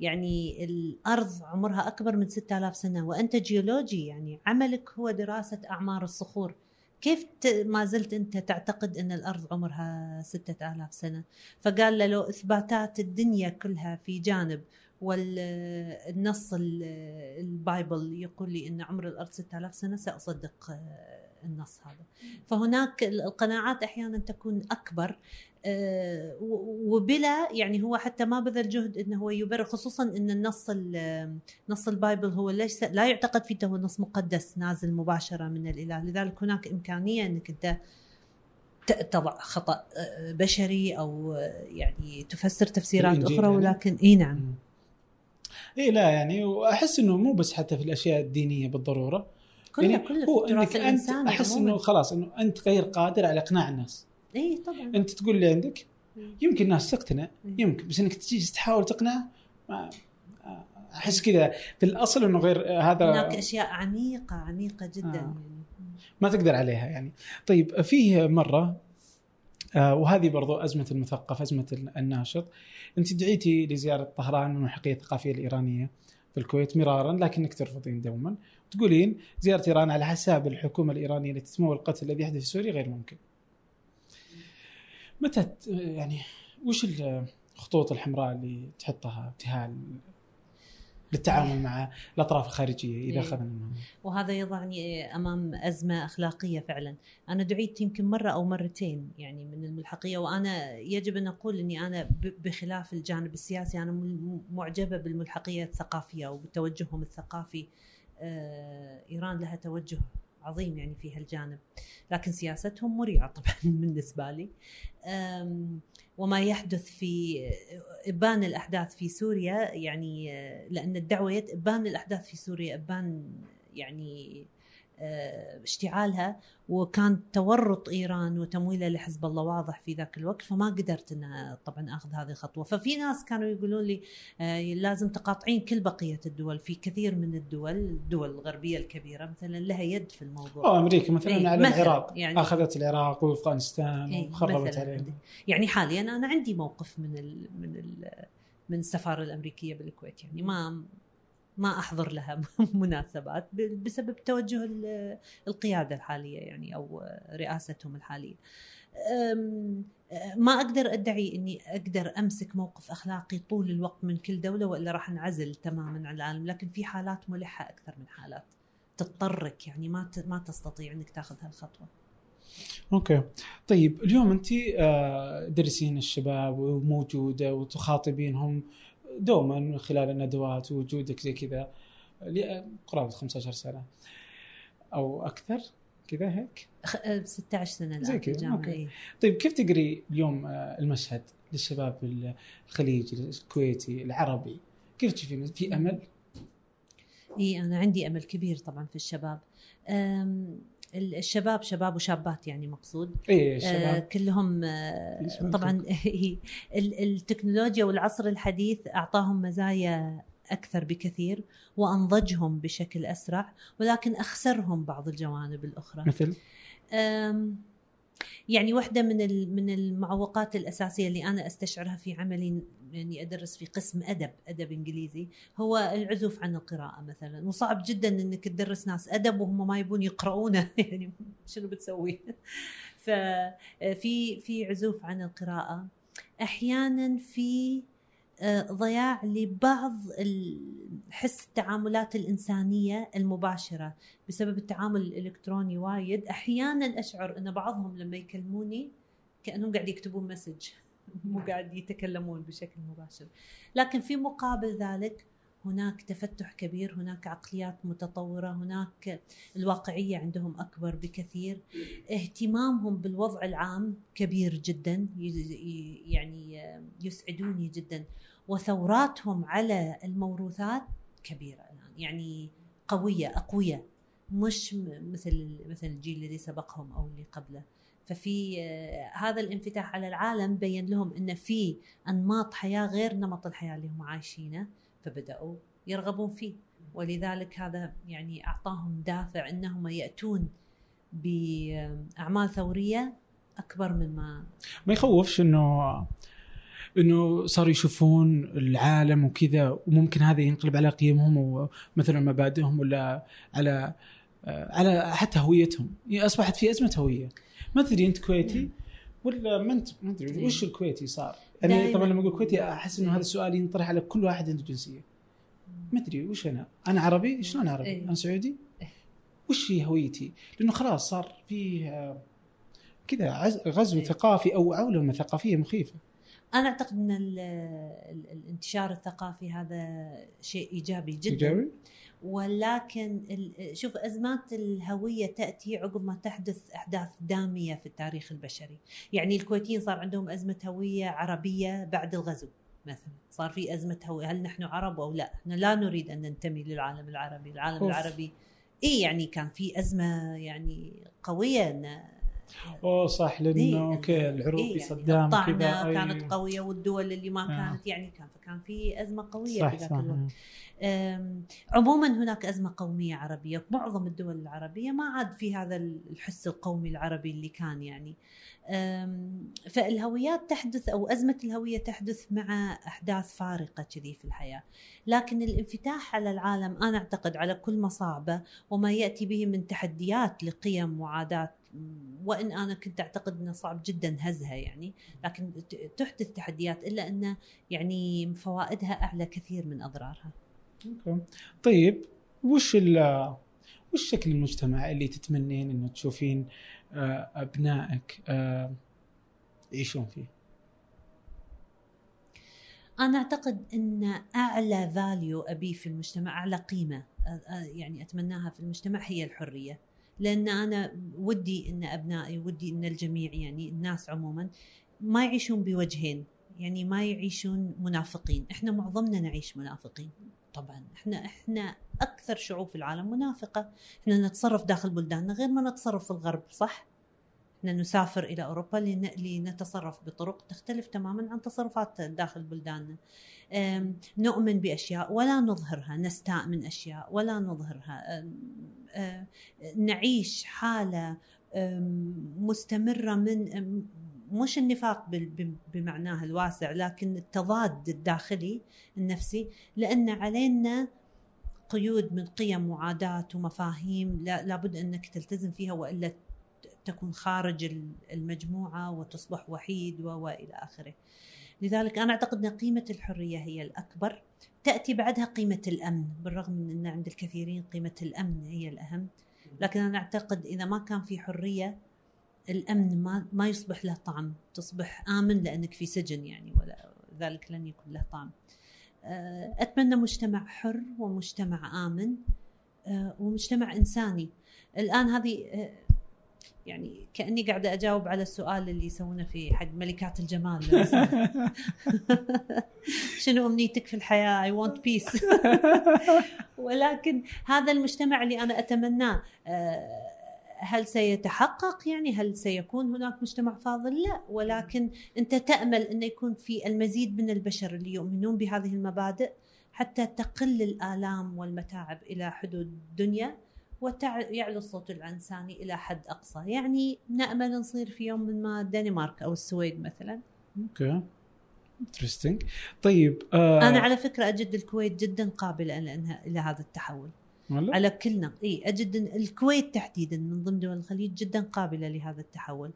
يعني الأرض عمرها أكبر من 6000 سنة وأنت جيولوجي يعني عملك هو دراسة أعمار الصخور. كيف ما زلت أنت تعتقد إن الأرض عمرها 6000 سنة؟ فقال له لو إثباتات الدنيا كلها في جانب والنص ال Bible يقول لي إن عمر الأرض 6000 سنة سأصدق النص هذا. فهناك القناعات أحيانا تكون أكبر آه، وبلا يعني هو حتى ما بذل جهد إنه هو يبرر خصوصا إن النص نص ال Bible هو ليس لا يعتقد فيه هو نص مقدس نازل مباشرة من الإله. لذلك هناك إمكانية إنك أنت تضع خطأ آه، بشري أو آه، يعني تفسر تفسيرات أخرى يعني. ولكن إي نعم. إي لا يعني واحس إنه مو بس حتى في الأشياء الدينية بالضرورة. كلها يعني كلها هو إنك أنت أحس إنه خلاص إنه أنت غير قادر على إقناع الناس. إي طبعا. أنت تقول اللي عندك. يمكن الناس تقتنع يمكن بس إنك تجي تحاول تقنع ما أحس كذا. في الأصل إنه غير هذا هناك أشياء عميقة عميقة جدا آه. يعني. ما تقدر عليها يعني. طيب فيه مرة وهذه برضو أزمة المثقف أزمة الناشط. أنت دعيتي لزيارة طهران الملحقية الثقافية الإيرانية في الكويت مرارا لكنك ترفضين دوما. تقولين زيارة إيران على حساب الحكومة الإيرانية التي تمول القتل الذي يحدث في سوريا غير ممكن. متى يعني وش الخطوط الحمراء اللي تحطها ابتهال؟ للتعامل مع الأطراف الخارجية إذا إيه. أخذنا وهذا يضعني أمام أزمة أخلاقية فعلا. أنا دعيت يمكن مرة أو مرتين يعني من الملحقية وأنا يجب أن أقول إني أنا بخلاف الجانب السياسي أنا معجبة بالملحقية الثقافية وبتوجههم الثقافي. آه، إيران لها توجه عظيم يعني في هالجانب لكن سياستهم مريعة طبعا بالنسبة لي. وما يحدث في إبان الأحداث في سوريا يعني لأن الدعوة إبان الأحداث في سوريا إبان يعني اشتعالها وكان تورط إيران وتمويلها لحزب الله واضح في ذاك الوقت فما قدرت ان طبعا أخذ هذه الخطوة. ففي ناس كانوا يقولون لي آه، لازم تقاطعين كل بقية الدول في كثير من الدول الدول الغربية الكبيرة مثلا لها يد في الموضوع. أو أمريكا مثلا إيه على العراق يعني أخذت العراق وأفغانستان إيه وخربت يعني حاليا أنا عندي موقف من ال من ال من السفارة الأمريكية بالكويت يعني ما ما أحضر لها مناسبات بسبب توجه القيادة الحالية يعني أو رئاستهم الحالية. ما أقدر أدعي إني أقدر أمسك موقف أخلاقي طول الوقت من كل دولة وإلا راح انعزل تماما عن العالم، لكن في حالات ملحة أكثر من حالات تضطرك يعني ما ما تستطيع إنك تاخذ هالخطوة. أوكي طيب اليوم انت آه، درسين الشباب وموجودة وتخاطبينهم دوما من خلال الندوات ووجودك زي كذا. قرابة 15 سنة. أو أكثر. كذا هيك. 16 سنة الآن زي كذا أوكي. طيب كيف تقري اليوم آه، المشهد للشباب الخليجي الكويتي العربي؟ كيف تشوفين؟ في أمل؟ اي أنا عندي أمل كبير طبعا في الشباب. الشباب شباب وشابات يعني مقصود. شباب. آه كلهم آه طبعا التكنولوجيا والعصر الحديث أعطاهم مزايا أكثر بكثير وأنضجهم بشكل أسرع ولكن أخسرهم بعض الجوانب الأخرى. مثل؟ يعني واحدة من من المعوقات الأساسية اللي أنا أستشعرها في عملي يعني أدرس في قسم أدب أدب إنجليزي هو العزوف عن القراءة مثلا. وصعب جدا أنك تدرس ناس أدب وهم ما يبون يقرؤونه. يعني شنو بتسوي؟ ففي في عزوف عن القراءة. أحيانا في ضياع لبعض حس التعاملات الإنسانية المباشرة بسبب التعامل الإلكتروني وايد. أحيانا أشعر أن بعضهم لما يكلموني كأنهم قاعد يكتبون مسج مو قاعد يتكلمون بشكل مباشر. لكن في مقابل ذلك هناك تفتح كبير هناك عقليات متطورة هناك الواقعية عندهم أكبر بكثير. اهتمامهم بالوضع العام كبير جدا يعني يسعدوني جدا. وثوراتهم على الموروثات الآن. يعني قوية أقوياء مش مثل مثل الجيل الذي سبقهم أو اللي قبله. ففي هذا الانفتاح على العالم بين لهم إن في أنماط حياة غير نمط الحياة اللي هم عايشينه فبدأوا يرغبون فيه. ولذلك هذا يعني أعطاهم دافع إنهم يأتون بأعمال ثورية أكبر مما ما يخوفش إنه إنه صاروا يشوفون العالم وكذا وممكن هذا ينقلب على قيمهم ومثلا مبادئهم ولا على على حتى هويتهم. أصبحت في أزمة هوية. ما تدري أنت كويتي ولا ما أنت ما أدري وش الكويتي صار؟ يعني طبعا لما أقول كويتي أحس إنه هذا السؤال ينطرح على كل واحد عنده جنسية. ما أدري وش أنا؟ أنا عربي؟ شلون عربي؟ أنا سعودي؟ وش هي هويتي؟ لأنه خلاص صار في كذا غزو ثقافي أو عولمة ثقافية مخيفة. أنا أعتقد إن الانتشار الثقافي هذا شيء إيجابي جدا. إيجابي؟ ولكن شوف أزمات الهوية تأتي عقب ما تحدث أحداث دامية في التاريخ البشري، يعني الكويتيين صار عندهم أزمة هوية عربية بعد الغزو مثلا، صار في أزمة هوية هل نحن عرب أو لا؟ إحنا لا نريد أن ننتمي للعالم العربي، العالم أوف. العربي اي يعني كان في أزمة يعني قوية إن أوه صح لأنه إيه أوكي العروق إيه صدام يعني كذا كانت قوية والدول اللي ما آه. كانت يعني كان فكان في أزمة قوية صح في ذاك الوقت. عموما هناك أزمة قومية عربية. معظم الدول العربية ما عاد في هذا الحس القومي العربي اللي كان يعني. فالهويات تحدث أو أزمة الهوية تحدث مع أحداث فارقة كذي في الحياة. لكن الانفتاح على العالم أنا أعتقد على كل مصاعبه وما يأتي به من تحديات لقيم وعادات وإن أنا كنت أعتقد إنه صعب جدا هزها يعني لكن تحدث تحديات إلا أن يعني فوائدها أعلى كثير من أضرارها. أوكي. طيب وش وش شكل المجتمع اللي تتمنين إنه تشوفين آه، أبنائك آه، يعيشون فيه؟ أنا أعتقد إن أعلى فاليو أبي في المجتمع أعلى قيمة آه، يعني أتمناها في المجتمع هي الحرية لأن أنا ودي إن أبنائي ودي إن الجميع يعني الناس عموما ما يعيشون بوجهين يعني ما يعيشون منافقين. إحنا معظمنا نعيش منافقين طبعا. إحنا إحنا أكثر شعوب في العالم منافقة. إحنا نتصرف داخل بلداننا غير ما نتصرف في الغرب صح؟ إحنا نسافر إلى أوروبا لنتصرف بطرق تختلف تماما عن تصرفات داخل بلداننا. نؤمن بأشياء ولا نظهرها نستاء من أشياء ولا نظهرها. نعيش حالة مستمرة من مش النفاق بمعناه الواسع لكن التضاد الداخلي النفسي لأن علينا قيود من قيم وعادات ومفاهيم لابد أنك تلتزم فيها وإلا تكون خارج المجموعة وتصبح وحيد وإلى آخره. لذلك أنا أعتقد إن قيمة الحرية هي الأكبر. تأتي بعدها قيمة الأمن بالرغم من إن عند الكثيرين قيمة الأمن هي الأهم. لكن أنا أعتقد إذا ما كان في حرية الأمن ما ما يصبح له طعم تصبح آمن لأنك في سجن يعني ولا ذلك لن يكون له طعم. آه، أتمنى مجتمع حر ومجتمع آمن آه، ومجتمع إنساني. الآن هذه آه، يعني كأني قاعدة أجاوب على السؤال اللي يسوونه في حق ملكات الجمال. شنو أمنيتك في الحياة؟ اي ونت بيس ولكن هذا المجتمع اللي أنا أتمناه هل سيتحقق؟ يعني هل سيكون هناك مجتمع فاضل؟ لا. ولكن أنت تأمل انه يكون في المزيد من البشر اللي يؤمنون بهذه المبادئ حتى تقل الآلام والمتاعب إلى حدود الدنيا. ويعلو الصوت الانساني إلى حد أقصى. يعني نامل نصير في يوم من ما الدنمارك أو السويد مثلا. Okay. Interesting طيب آه أنا على فكرة أجد الكويت جدا قابلة لأنها إلى هذا التحول؟ على كلنا إي أجد الكويت تحديدا من ضمن دول الخليج جدا قابلة لهذا التحول.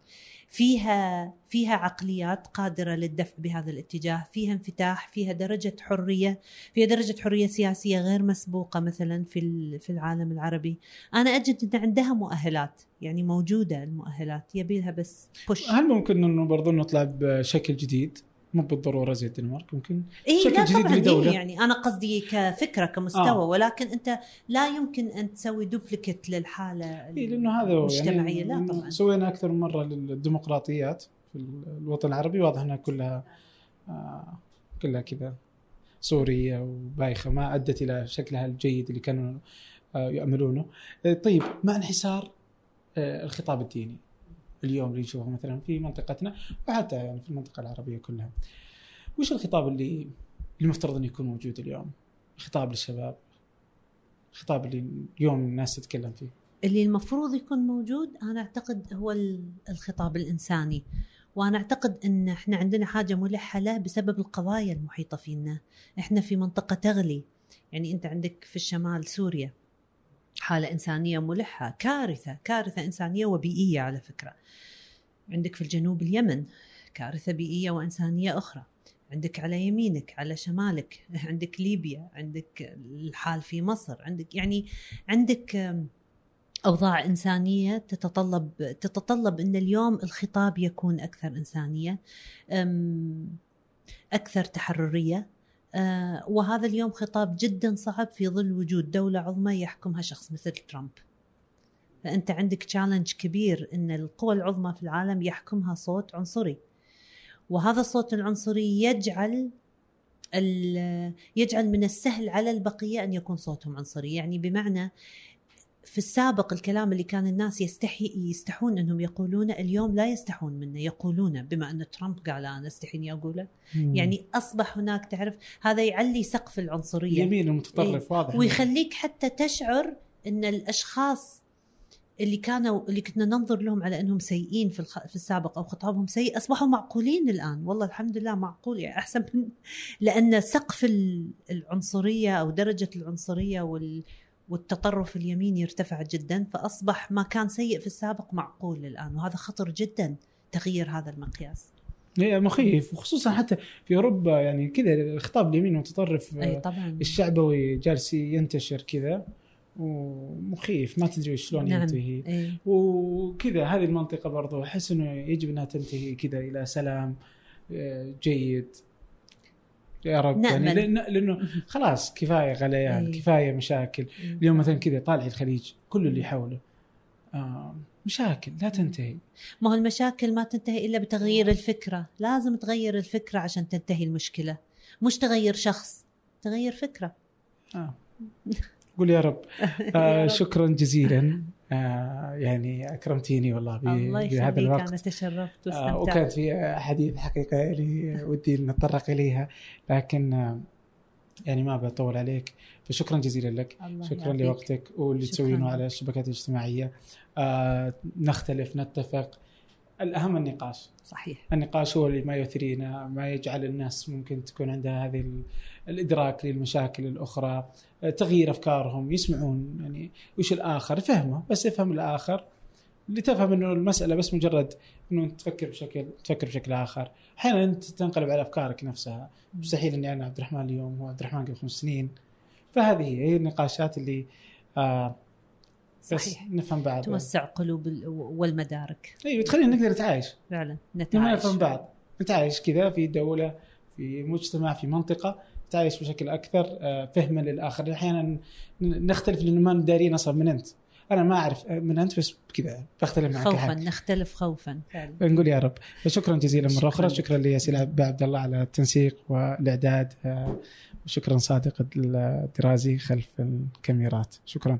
فيها فيها عقليات قادرة للدفع بهذا الاتجاه. فيها انفتاح فيها درجة حرية فيها درجة حرية سياسية غير مسبوقة مثلا في في العالم العربي. أنا أجد إن عندها مؤهلات يعني موجودة المؤهلات. يبي لها بس push هل ممكن إنه برضو نطلع بشكل جديد؟ مو بالضرورة زي الدنمارك ممكن إيه شكل جديد لدولة. إيه يعني أنا قصدي كفكرة كمستوى آه. ولكن أنت لا يمكن أن تسوي duplicate للحالة إيه لأنه هذا المجتمعية يعني لا طبعا. سوينا أكثر من مرة للديمقراطيات في الوطن العربي واضح انها كلها آه كلها كذا سورية وبايخة ما أدت إلى شكلها الجيد اللي كانوا آه ياملونه آه، طيب مع انحسار آه الخطاب الديني اليوم اللي نشوفه مثلا في منطقتنا وحتى يعني في المنطقة العربية كلها. وش الخطاب اللي المفترض إنه يكون موجود اليوم؟ خطاب للشباب. الخطاب اللي اليوم الناس تتكلم فيه. اللي المفروض يكون موجود أنا أعتقد هو الخطاب الإنساني وأنا أعتقد إن إحنا عندنا حاجة ملحة له بسبب القضايا المحيطة فينا إحنا في منطقة تغلي يعني أنت عندك في الشمال سوريا حالة إنسانية ملحة كارثة كارثة إنسانية وبيئية على فكرة. عندك في الجنوب اليمن كارثة بيئية وإنسانية أخرى. عندك على يمينك على شمالك عندك ليبيا عندك الحال في مصر عندك يعني عندك أوضاع إنسانية تتطلب تتطلب إن اليوم الخطاب يكون أكثر إنسانية أكثر تحررية. أه، وهذا اليوم خطاب جدا صعب في ظل وجود دولة عظمى يحكمها شخص مثل ترامب. فأنت عندك تشالنج كبير إن القوى العظمى في العالم يحكمها صوت عنصري. وهذا الصوت العنصري يجعل يجعل من السهل على البقية أن يكون صوتهم عنصري. يعني بمعنى في السابق الكلام اللي كان الناس يستحي يستحون إنهم يقولونه اليوم لا يستحون منه يقولونه بما أن ترامب قال أنا أستحي إني أقوله مم. يعني أصبح هناك تعرف هذا يعلي سقف العنصرية يمين المتطرف إيه؟ واضح ويخليك حتى تشعر إن الأشخاص اللي كانوا اللي كنا ننظر لهم على إنهم سيئين في الخ... في السابق أو خطابهم سيء أصبحوا معقولين الآن والله الحمد لله معقول يعني أحسن من لأن سقف العنصرية أو درجة العنصرية وال والتطرف اليميني ارتفع جدا فأصبح ما كان سيء في السابق معقول الآن وهذا خطر جدا تغيير هذا المقياس. هي مخيف وخصوصا حتى في أوروبا يعني كذا الخطاب اليمين المتطرف اي طبعا الشعبوي جالس ينتشر كذا ومخيف ما تدري شلون نعم. ينتهي أي. وكذا هذه المنطقة برضو أحس إنه يجب إنها تنتهي كذا إلى سلام آه، جيد يا رب نأمل. يعني لأنه خلاص كفاية غليان أي. كفاية مشاكل. اليوم مثلا كذا طالع الخليج كل اللي حوله. آه مشاكل لا تنتهي. ما هو المشاكل ما تنتهي إلا بتغيير الفكرة. لازم تغير الفكرة عشان تنتهي المشكلة. مش تغير شخص تغير فكرة. آه. قول يا رب, آه شكرا جزيلا. آه يعني أكرمتيني والله بهذا الوقت أنا تشرفت آه وكانت في حديث حقيقة يعني ودي نتطرق إليها لكن آه يعني ما بطول عليك. فشكرا جزيلا لك. شكرا لوقتك واللي تسوينه على الشبكات الاجتماعية. آه نختلف نتفق. الأهم النقاش. صحيح. النقاش هو اللي ما يثرينا ما يجعل الناس ممكن تكون عندها هذه الإدراك للمشاكل الأخرى تغيير أفكارهم يسمعون يعني وش الآخر؟ فهمه بس يفهم الآخر. لتفهم إنه المسألة بس مجرد إنه تفكر بشكل تفكر بشكل آخر. أحيانا أنت تنقلب على أفكارك نفسها. مستحيل إني أنا عبد الرحمن اليوم هو عبد الرحمن قبل خمس سنين. فهذه هي النقاشات اللي آه صحيح. نفهم بعض. توسع قلوب والمدارك. أيوه تخلينا نقدر نتعايش فعلا نتعايش. نفهم بعض. نتعايش كذا في دولة في مجتمع في منطقة تعيش بشكل أكثر آه، فهما للاخر أحيانا نختلف لأنه ما دارين أصلا من أنت. أنا ما أعرف من أنت بس كذا بختلف معك خوفا. نختلف خوفا. فعلا. نقول يا رب. شكرا جزيلا مرة أخرى. شكرا. لياسين عبد الله على التنسيق والإعداد آه، وشكرا صادق الدرازي خلف الكاميرات. شكرا.